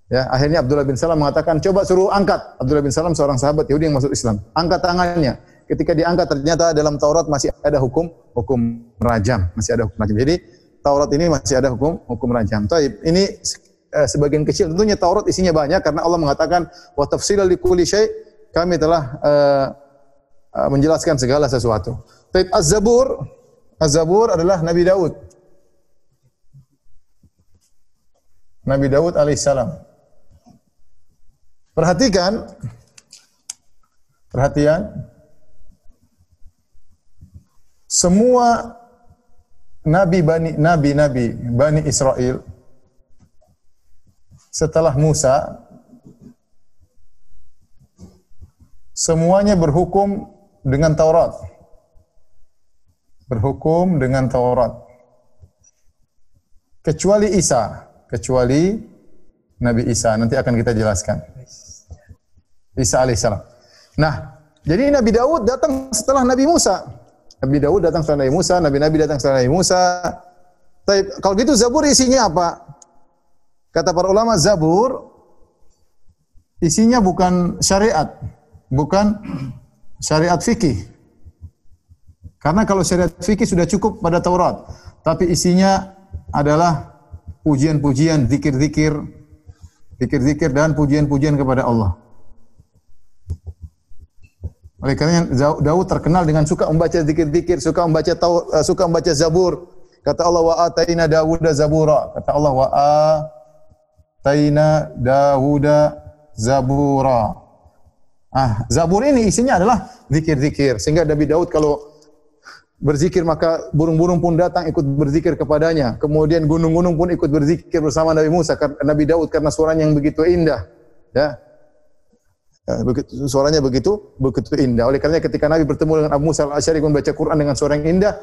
Ya, akhirnya Abdullah bin Salam mengatakan, "Coba suruh angkat." Abdullah bin Salam seorang sahabat Yahudi yang masuk Islam. Angkat tangannya. Ketika diangkat ternyata dalam Taurat masih ada hukum hukum rajam, masih ada hukum rajam. Jadi Taurat ini masih ada hukum hukum rajam. Taib, ini eh, sebagian kecil tentunya Taurat isinya banyak karena Allah mengatakan wa tafsilal likulli syai kami telah eh, eh, menjelaskan segala sesuatu. Taib Az-Zabur Az-Zabur adalah Nabi Daud. Nabi Daud alaihissalam. Perhatikan, perhatian, semua nabi bani nabi nabi bani Israel setelah Musa semuanya berhukum dengan Taurat. Berhukum dengan Taurat. Kecuali Isa, kecuali Nabi Isa. Nanti akan kita jelaskan. Isa alaihissalam. Nah, jadi Nabi Daud datang setelah Nabi Musa. Nabi Daud datang setelah Nabi Musa, Nabi-Nabi datang setelah Nabi Musa. Tapi kalau gitu Zabur isinya apa? Kata para ulama Zabur isinya bukan syariat, bukan syariat fikih. Karena kalau syariat fikih sudah cukup pada Taurat, tapi isinya adalah pujian-pujian, zikir-zikir, zikir-zikir dan pujian-pujian kepada Allah. Oleh karena Daud terkenal dengan suka membaca zikir-zikir, suka membaca uh, suka membaca Zabur. Kata Allah wa ataina Dawuda zabura. Kata Allah wa ataina Dawuda zabura. Ah, Zabur ini isinya adalah zikir-zikir. Sehingga Nabi Daud kalau berzikir maka burung-burung pun datang ikut berzikir kepadanya. Kemudian gunung-gunung pun ikut berzikir bersama Nabi Musa, Nabi Daud karena suaranya yang begitu indah. Ya, begitu, suaranya begitu begitu indah. Oleh karena ketika Nabi bertemu dengan Abu Musa al-Asy'ari membaca Quran dengan suara yang indah,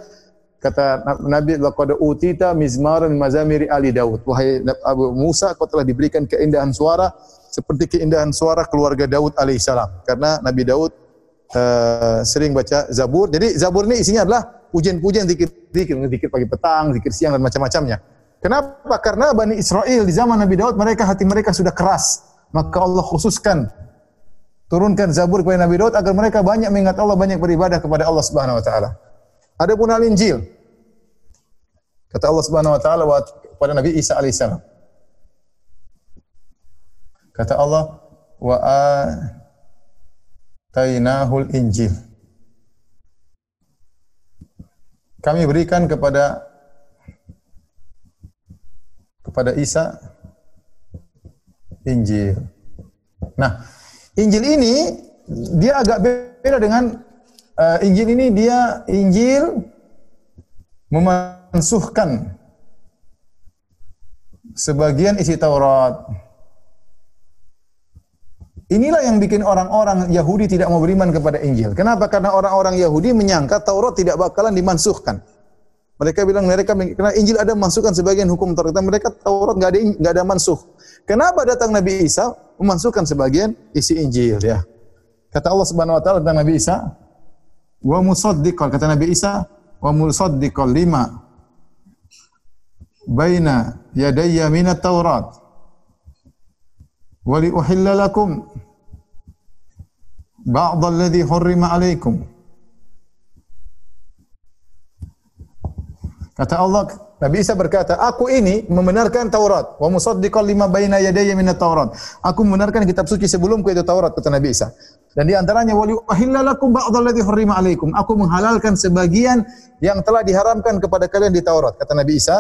kata Nabi laqad utita mizmaran mazamiri ali Daud. Wahai Abu Musa, kau telah diberikan keindahan suara seperti keindahan suara keluarga Daud alaihissalam. Karena Nabi Daud uh, sering baca Zabur. Jadi Zabur ini isinya adalah pujian-pujian zikir-zikir, zikir pagi petang, zikir siang dan macam-macamnya. Kenapa? Karena Bani Israel di zaman Nabi Daud mereka hati mereka sudah keras. Maka Allah khususkan turunkan Zabur kepada Nabi Daud agar mereka banyak mengingat Allah, banyak beribadah kepada Allah Subhanahu wa taala. Adapun Al-Injil kata Allah Subhanahu wa taala kepada Nabi Isa alaihissalam. Kata Allah wa atainahul Injil. Kami berikan kepada kepada Isa Injil. Nah, Injil ini dia agak beda dengan uh, Injil ini dia Injil memansuhkan sebagian isi Taurat. Inilah yang bikin orang-orang Yahudi tidak mau beriman kepada Injil. Kenapa? Karena orang-orang Yahudi menyangka Taurat tidak bakalan dimansuhkan. Mereka bilang mereka karena Injil ada memansuhkan sebagian hukum Taurat. Mereka Taurat nggak ada nggak ada mansuh. Kenapa datang Nabi Isa memasukkan sebagian isi Injil ya. Kata Allah Subhanahu wa taala tentang Nabi Isa, wa musaddiqan kata Nabi Isa, wa musaddiqan lima baina yadayya minat Taurat. Wa li uhilla lakum ba'd alladhi hurrima alaikum. Kata Allah, Nabi Isa berkata, aku ini membenarkan Taurat. Wa musaddiqan lima baina yadayya minat Taurat. Aku membenarkan kitab suci sebelumku itu Taurat, kata Nabi Isa. Dan di antaranya wali ahillalakum ba'dalladzi harrima alaikum. Aku menghalalkan sebagian yang telah diharamkan kepada kalian di Taurat, kata Nabi Isa.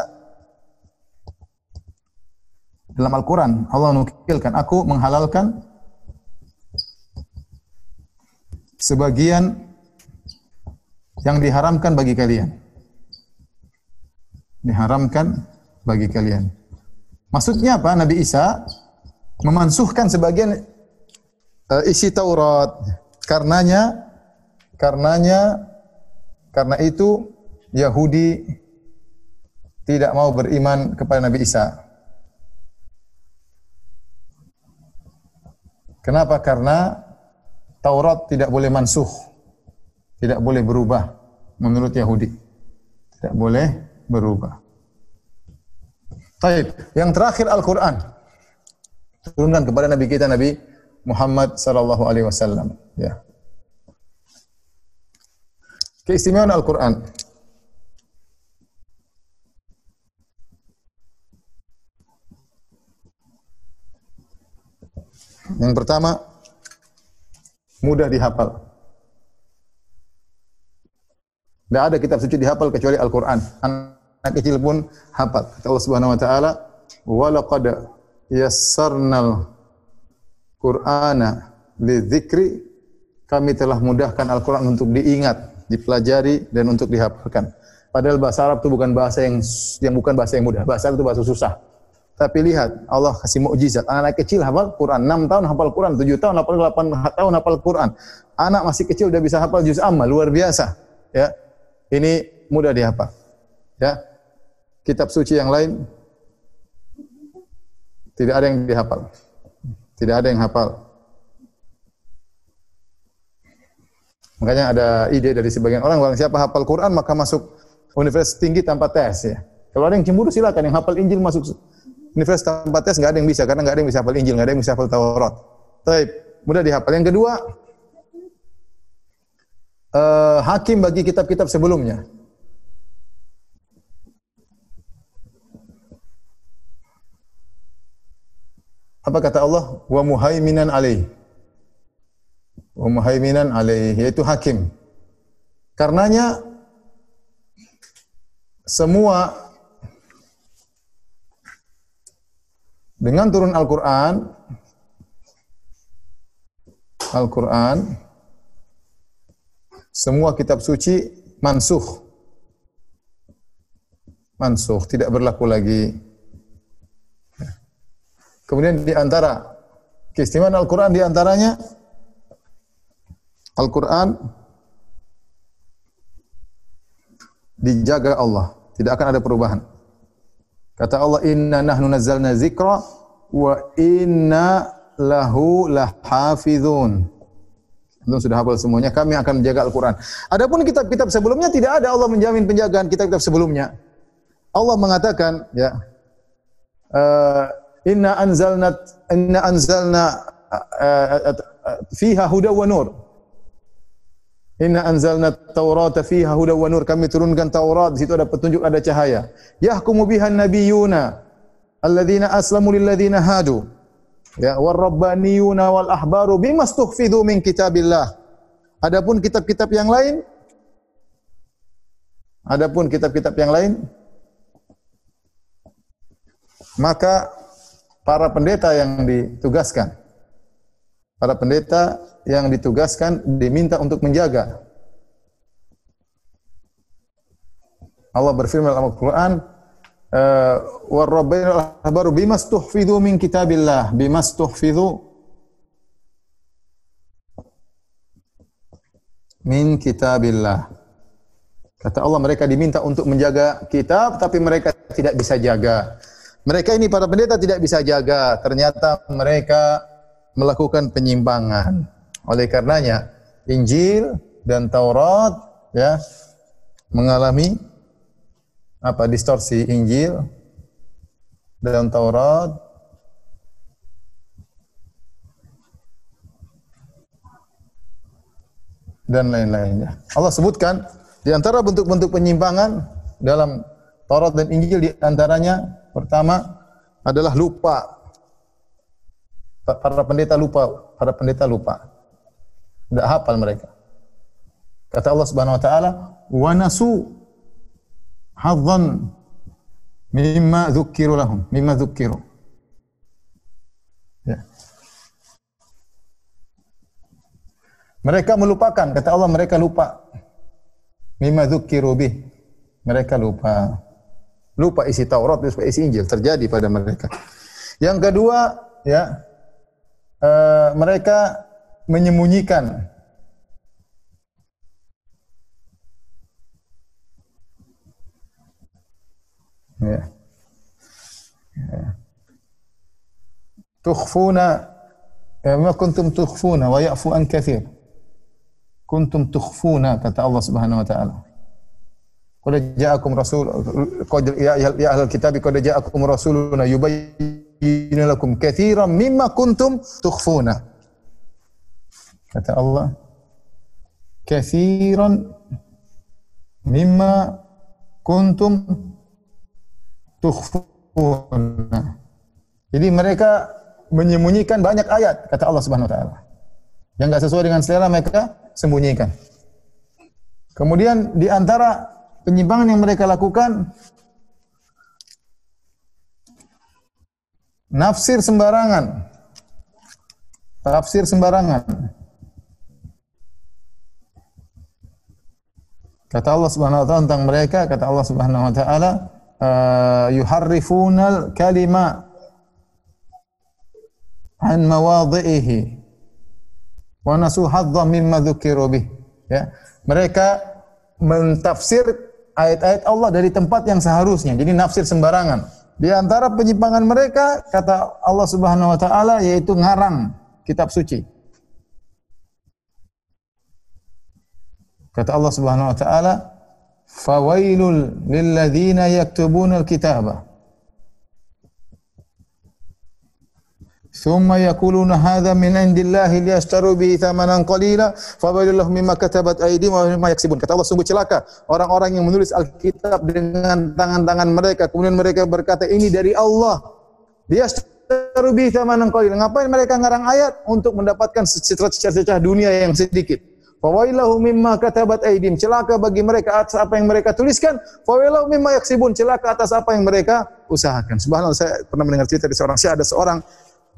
Dalam Al-Quran, Allah menukilkan, aku menghalalkan sebagian yang diharamkan bagi kalian diharamkan bagi kalian. Maksudnya apa? Nabi Isa memansuhkan sebagian uh, isi Taurat. Karenanya karenanya karena itu Yahudi tidak mau beriman kepada Nabi Isa. Kenapa? Karena Taurat tidak boleh mansuh. Tidak boleh berubah menurut Yahudi. Tidak boleh berubah. Baik, yang terakhir Al-Qur'an. turunkan kepada nabi kita Nabi Muhammad sallallahu alaihi wasallam ya keistimewaan Al-Qur'an Yang pertama mudah dihafal. Tidak ada kitab suci dihafal kecuali Al-Quran. Anak kecil pun hafal. Kata Allah Subhanahu Wa Taala, "Walaqad yassarnal Qur'ana lidzikri." Kami telah mudahkan Al-Quran untuk diingat, dipelajari, dan untuk dihafalkan. Padahal bahasa Arab itu bukan bahasa yang yang bukan bahasa yang mudah. Bahasa Arab itu bahasa susah. Tapi lihat, Allah kasih mukjizat. Anak kecil hafal Quran, 6 tahun hafal Quran, 7 tahun hafal 8 tahun hafal Quran. Anak masih kecil udah bisa hafal juz amma, luar biasa. Ya. Ini mudah dihafal. Ya. Kitab suci yang lain tidak ada yang dihafal. Tidak ada yang hafal. Makanya ada ide dari sebagian orang, orang siapa hafal Quran maka masuk universitas tinggi tanpa tes ya. Kalau ada yang cemburu silakan yang hafal Injil masuk universitas tanpa tes nggak ada yang bisa karena nggak ada yang bisa hafal Injil, nggak ada yang bisa hafal Taurat. Taib, mudah dihafal. Yang kedua, uh, hakim bagi kitab-kitab sebelumnya. Apa kata Allah? Wa muhaiminan alaih. Wa muhaiminan alaih, yaitu hakim. Karenanya semua dengan turun Al-Qur'an Al-Qur'an semua kitab suci mansuh mansuh tidak berlaku lagi kemudian di antara keistimewaan Al-Qur'an di antaranya Al-Qur'an dijaga Allah tidak akan ada perubahan Kata Allah, "Inna nahnu nazzalna zikra wa inna lahu lahafizun." Itu sudah hafal semuanya, kami akan menjaga Al-Quran. Adapun kitab-kitab sebelumnya tidak ada Allah menjamin penjagaan kitab-kitab sebelumnya. Allah mengatakan, ya, uh, inna anzalna inna anzalna uh, uh, fiha huda wa nur. Inna anzalna Taurata fiha huda wa nur. Kami turunkan Taurat, di situ ada petunjuk, ada cahaya. Yahkumu biha nabiyyuna alladzina aslamu lilladzina hadu. Ya, war rabbaniyuna wal ahbaru bima stuhfidhu min kitabillah. Adapun kitab-kitab yang lain Adapun kitab-kitab yang lain maka para pendeta yang ditugaskan para pendeta yang ditugaskan diminta untuk menjaga. Allah berfirman dalam Al-Qur'an, eh, "Warabbaina al-ahbaru bimastuhfidhu min kitabillah, bimastuhfidhu min kitabillah." Kata Allah mereka diminta untuk menjaga kitab tapi mereka tidak bisa jaga. Mereka ini para pendeta tidak bisa jaga. Ternyata mereka melakukan penyimpangan. Oleh karenanya Injil dan Taurat ya mengalami apa distorsi Injil dan Taurat dan lain-lainnya. Allah sebutkan di antara bentuk-bentuk penyimpangan dalam Taurat dan Injil di antaranya pertama adalah lupa para pendeta lupa, para pendeta lupa. Tidak hafal mereka. Kata Allah Subhanahu wa taala, "Wa nasu hadzan mimma dzukkiru lahum, mimma dzukkiru." Ya. Mereka melupakan, kata Allah mereka lupa. Mimma dzukkiru bih. Mereka lupa. Lupa isi Taurat, lupa isi Injil terjadi pada mereka. Yang kedua, ya, uh, mereka menyembunyikan ya. ya. Ya ma kuntum tukhfuna wa ya'fu an katsir. Kuntum tukhfuna kata Allah Subhanahu wa taala. Qad ja'akum rasul qad ya ya ahlul kitab qad ja'akum rasuluna yubayyin yubayyinu lakum katsiran mimma kuntum tukhfuna. Kata Allah, katsiran mimma kuntum tukhfuna. Jadi mereka menyembunyikan banyak ayat kata Allah Subhanahu wa taala. Yang enggak sesuai dengan selera mereka sembunyikan. Kemudian di antara penyimpangan yang mereka lakukan nafsir sembarangan. Tafsir sembarangan. Kata Allah Subhanahu wa taala tentang mereka, kata Allah Subhanahu wa taala, uh, yuharrifunal kalima an mawadhihi wa nasu hadza mimma dzukiru bih. Ya. Mereka mentafsir ayat-ayat Allah dari tempat yang seharusnya. Jadi nafsir sembarangan. Di antara penyimpangan mereka kata Allah Subhanahu wa taala yaitu ngarang kitab suci. Kata Allah Subhanahu wa taala, "Fawailul lilladzina yaktubuna al-kitaba." ثم يقولون هذا من عند الله ليشتروا به ثمنا قليلا فويل لهم مما كتبت أيديهم ومما يكسبون kata Allah sungguh celaka orang-orang yang menulis Alkitab dengan tangan-tangan mereka kemudian mereka berkata ini dari Allah liyashtaru bihi thamanan qalila ngapain mereka ngarang ayat untuk mendapatkan sececah dunia yang sedikit Fawailahu mimma katabat aidim. Celaka bagi mereka atas apa yang mereka tuliskan. Fawailahu mimma yaksibun. Celaka atas apa yang mereka usahakan. Subhanallah saya pernah mendengar cerita dari seorang syekh ada seorang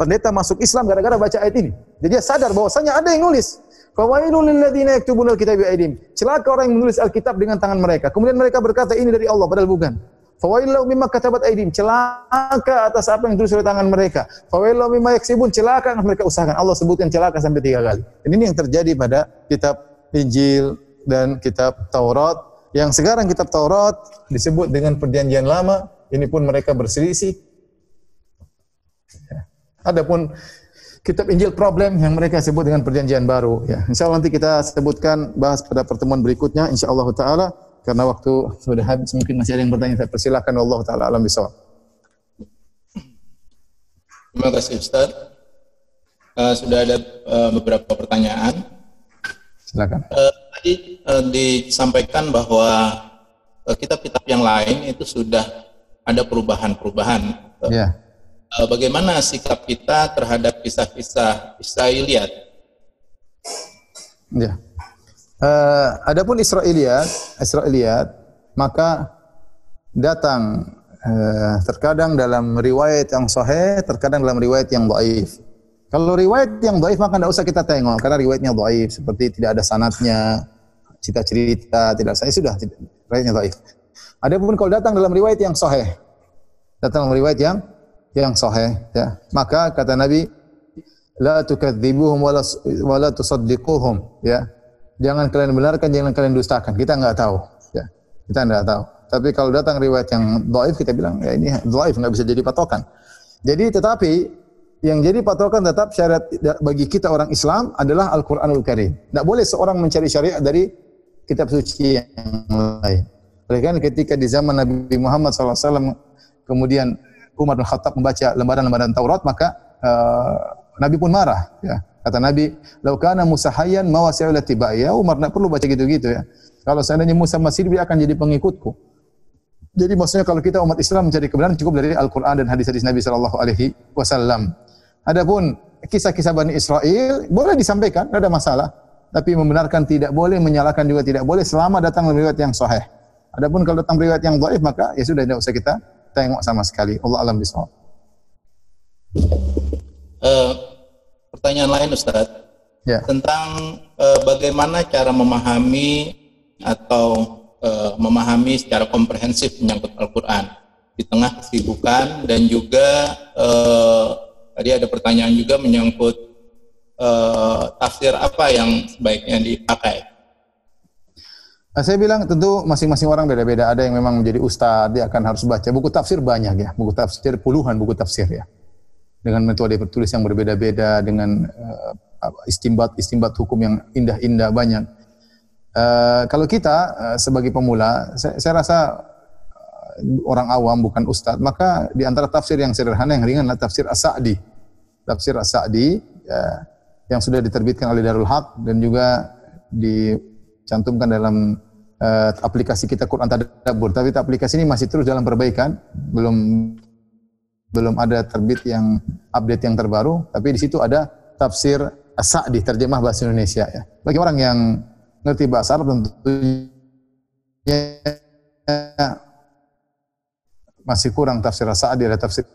pendeta masuk Islam gara-gara baca ayat ini. Jadi dia sadar bahwasanya ada yang nulis. Fawailul lil ladzina yaktubuna alkitaba aidim. Celaka orang yang menulis Alkitab dengan tangan mereka. Kemudian mereka berkata ini dari Allah padahal bukan. Fawailu mimma katabat aidim. Celaka atas apa yang ditulis oleh tangan mereka. Fawailu mimma yaksibun. Celaka yang mereka usahakan. Allah sebutkan celaka sampai tiga kali. Dan ini yang terjadi pada kitab Injil dan kitab Taurat. Yang sekarang kitab Taurat disebut dengan perjanjian lama. Ini pun mereka berselisih. Adapun kitab Injil problem yang mereka sebut dengan perjanjian baru. Ya, insya Allah nanti kita sebutkan bahas pada pertemuan berikutnya. Insya Allah Taala karena waktu sudah habis mungkin masih ada yang bertanya. Saya persilakan Allah Taala alam bisawab. Terima kasih Ustaz. Uh, sudah ada uh, beberapa pertanyaan. Silakan. Uh, tadi uh, disampaikan bahwa uh, kitab-kitab yang lain itu sudah ada perubahan-perubahan. Uh, Ya. Uh, bagaimana sikap kita terhadap kisah-kisah Israiliyat? Ya. Uh, adapun Israiliyat, Israiliyat, maka datang uh, terkadang dalam riwayat yang sahih, terkadang dalam riwayat yang dhaif. Kalau riwayat yang dhaif maka tidak usah kita tengok karena riwayatnya dhaif seperti tidak ada sanatnya, cerita-cerita tidak saya sudah tidak, riwayatnya dhaif. Adapun kalau datang dalam riwayat yang sahih, datang dalam riwayat yang yang sahih ya, maka kata Nabi la tukadzibuhum wala wala tusaddiquhum ya. Jangan kalian benarkan, jangan kalian dustakan. Kita enggak tahu ya. Kita enggak tahu. Tapi kalau datang riwayat yang dhaif kita bilang ya ini dhaif enggak bisa jadi patokan. Jadi tetapi yang jadi patokan tetap syariat bagi kita orang Islam adalah Al-Qur'anul Karim. Tidak boleh seorang mencari syariat dari kitab suci yang lain. Oleh karena ketika di zaman Nabi Muhammad SAW kemudian Umar bin Khattab membaca lembaran-lembaran Taurat maka uh, Nabi pun marah ya. Kata Nabi, "Lau kana Musa hayyan ma wasi'a tibai." Ya Umar enggak perlu baca gitu-gitu ya. Kalau seandainya Musa masih dia akan jadi pengikutku. Jadi maksudnya kalau kita umat Islam mencari kebenaran cukup dari Al-Qur'an dan hadis-hadis Nabi sallallahu alaihi wasallam. Adapun kisah-kisah Bani Israel boleh disampaikan, tidak ada masalah. Tapi membenarkan tidak boleh, menyalahkan juga tidak boleh selama datang riwayat yang sahih. Adapun kalau datang riwayat yang dhaif maka ya sudah tidak usah kita tengok sama sekali. Allah alam bisawab. Uh, pertanyaan lain Ustaz Ya. tentang uh, bagaimana cara memahami atau uh, memahami secara komprehensif menyangkut Al-Quran di tengah kesibukan dan juga uh, tadi ada pertanyaan juga menyangkut uh, tafsir apa yang sebaiknya dipakai. Nah, saya bilang tentu masing-masing orang beda-beda. Ada yang memang menjadi ustadz, dia akan harus baca buku tafsir banyak ya, buku tafsir puluhan buku tafsir ya, dengan metode bertulis yang berbeda-beda, dengan uh, istimbat-istimbat hukum yang indah-indah banyak. Uh, kalau kita uh, sebagai pemula, saya, saya rasa uh, orang awam bukan ustadz, maka di antara tafsir yang sederhana yang ringan adalah tafsir As-Sa'di. Tafsir As-Sa'di ya, yang sudah diterbitkan oleh Darul Haq dan juga dicantumkan dalam uh, aplikasi kita Quran Tadabbur. Tapi aplikasi ini masih terus dalam perbaikan, belum belum ada terbit yang update yang terbaru, tapi di situ ada tafsir As-Sa'di terjemah bahasa Indonesia ya. Bagi orang yang ngerti bahasa Arab tentunya masih kurang tafsir As-Sa'di ada tafsir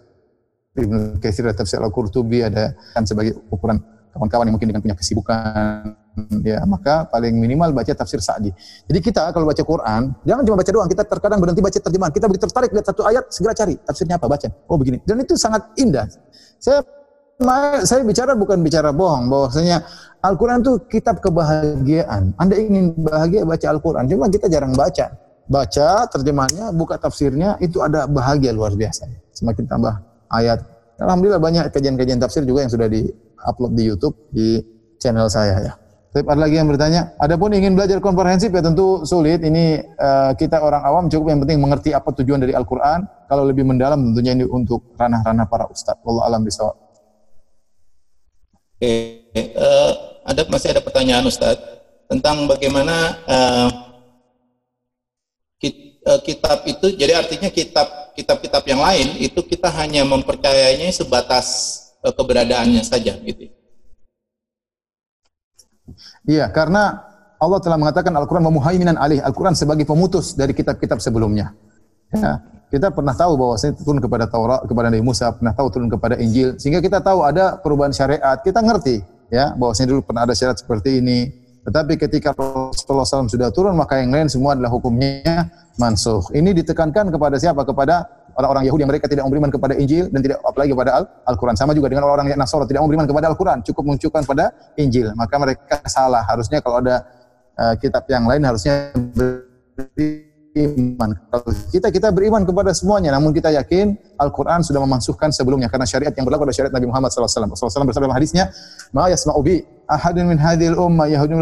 Ibnu Katsir ada tafsir Al-Qurtubi ada kan sebagai ukuran kawan-kawan yang mungkin dengan punya kesibukan ya maka paling minimal baca tafsir Sa'di. Jadi kita kalau baca Quran, jangan cuma baca doang, kita terkadang berhenti baca terjemahan. Kita begitu tertarik lihat satu ayat, segera cari tafsirnya apa, baca. Oh begini. Dan itu sangat indah. Saya saya bicara bukan bicara bohong bahwasanya Al-Qur'an itu kitab kebahagiaan. Anda ingin bahagia baca Al-Qur'an, cuma kita jarang baca. Baca terjemahannya, buka tafsirnya, itu ada bahagia luar biasa. Semakin tambah ayat. Alhamdulillah banyak kajian-kajian tafsir juga yang sudah di-upload di YouTube di channel saya ya. Tapi ada lagi yang bertanya, adapun ingin belajar komprehensif ya tentu sulit. Ini uh, kita orang awam cukup yang penting mengerti apa tujuan dari Al-Qur'an. Kalau lebih mendalam tentunya ini untuk ranah-ranah para ustaz. Allah alam bisawab. Oke, uh, ada masih ada pertanyaan Ustaz tentang bagaimana uh, kit, uh, kitab itu. Jadi artinya kitab kitab-kitab yang lain itu kita hanya mempercayainya sebatas uh, keberadaannya saja, gitu. Iya, karena Allah telah mengatakan Al-Quran memuhaiminan alih. Al-Quran sebagai pemutus dari kitab-kitab sebelumnya. Ya, kita pernah tahu bahwa saya turun kepada Taurat, kepada Nabi Musa, pernah tahu turun kepada Injil, sehingga kita tahu ada perubahan syariat. Kita ngerti, ya, bahwasanya dulu pernah ada syariat seperti ini. Tetapi ketika Rasulullah SAW sudah turun, maka yang lain semua adalah hukumnya mansuh. Ini ditekankan kepada siapa? Kepada orang-orang Yahudi yang mereka tidak beriman kepada Injil dan tidak apalagi kepada Al-Quran. Sama juga dengan orang-orang Nasara tidak beriman kepada Al-Quran, cukup menunjukkan pada Injil. Maka mereka salah. Harusnya kalau ada uh, kitab yang lain harusnya beriman. Kalau kita kita beriman kepada semuanya, namun kita yakin Al-Quran sudah memansuhkan sebelumnya karena syariat yang berlaku adalah syariat Nabi Muhammad SAW. SAW bersabda dalam hadisnya, "Ma yasma'u bi ahadun min hadhil umma yahudun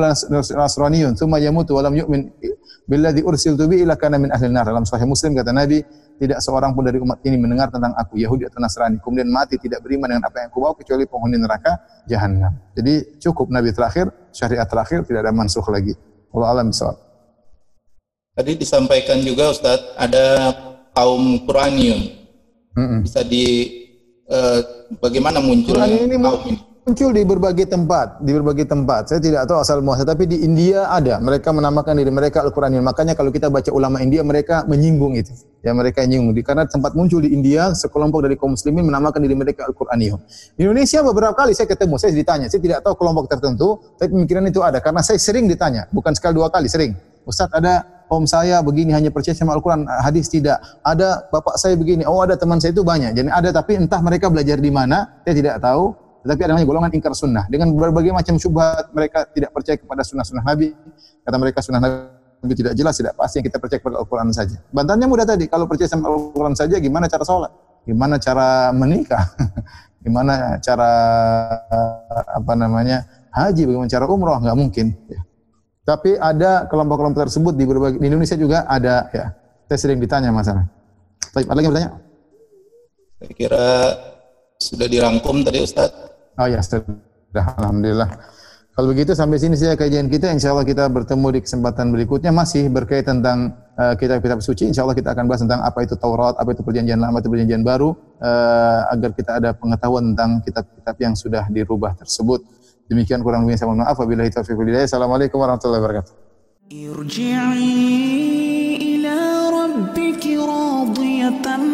nasraniyun thumma yamutu wa yu'min billadzi ursiltu bi ila kana min ahli nar." Dalam sahih Muslim kata Nabi, tidak seorang pun dari umat ini mendengar tentang aku Yahudi atau Nasrani kemudian mati tidak beriman dengan apa yang aku bawa kecuali penghuni neraka jahanam. Jadi cukup nabi terakhir, syariat terakhir tidak ada mansuh lagi. Allah alam bisawab. Tadi disampaikan juga Ustadz ada kaum Quraniun. Mm -mm. Bisa di uh, bagaimana muncul kaum ini? Muncul di berbagai tempat, di berbagai tempat. Saya tidak tahu asal muasal, tapi di India ada. Mereka menamakan diri mereka Al-Qur'aniyun. Makanya kalau kita baca ulama India, mereka menyinggung itu. Ya, mereka menyinggung. Karena tempat muncul di India, sekelompok dari kaum muslimin menamakan diri mereka Al-Qur'aniyun. Di Indonesia beberapa kali saya ketemu, saya ditanya, saya tidak tahu kelompok tertentu, tapi pemikiran itu ada. Karena saya sering ditanya, bukan sekali dua kali, sering. Ustaz ada om saya begini hanya percaya sama Al-Quran, hadis tidak. Ada bapak saya begini, oh ada teman saya itu banyak. Jadi ada tapi entah mereka belajar di mana, saya tidak tahu. Tetapi ada namanya golongan ingkar sunnah. Dengan berbagai macam syubhat, mereka tidak percaya kepada sunnah-sunnah Nabi. Kata mereka sunnah Nabi tidak jelas, tidak pasti yang kita percaya kepada Al-Quran saja. Bantahannya mudah tadi, kalau percaya sama Al-Quran saja, gimana cara sholat? Gimana cara menikah? gimana cara apa namanya haji? Bagaimana cara umroh? Nggak mungkin. Ya. Tapi ada kelompok-kelompok tersebut di berbagai di Indonesia juga ada ya. Saya sering ditanya masalah. Tapi ada lagi yang bertanya? Saya kira sudah dirangkum tadi Ustadz. Oh ya, sudah. Alhamdulillah. Kalau begitu sampai sini saja kajian kita. Insya Allah kita bertemu di kesempatan berikutnya masih berkaitan tentang uh, kitab-kitab suci. Insya Allah kita akan bahas tentang apa itu Taurat, apa itu perjanjian lama, itu perjanjian baru, uh, agar kita ada pengetahuan tentang kitab-kitab yang sudah dirubah tersebut. Demikian kurang lebih saya mohon maaf. Wabillahi taufiq walhidayah. Assalamualaikum warahmatullahi wabarakatuh. Irji'i ila rabbiki radiyatan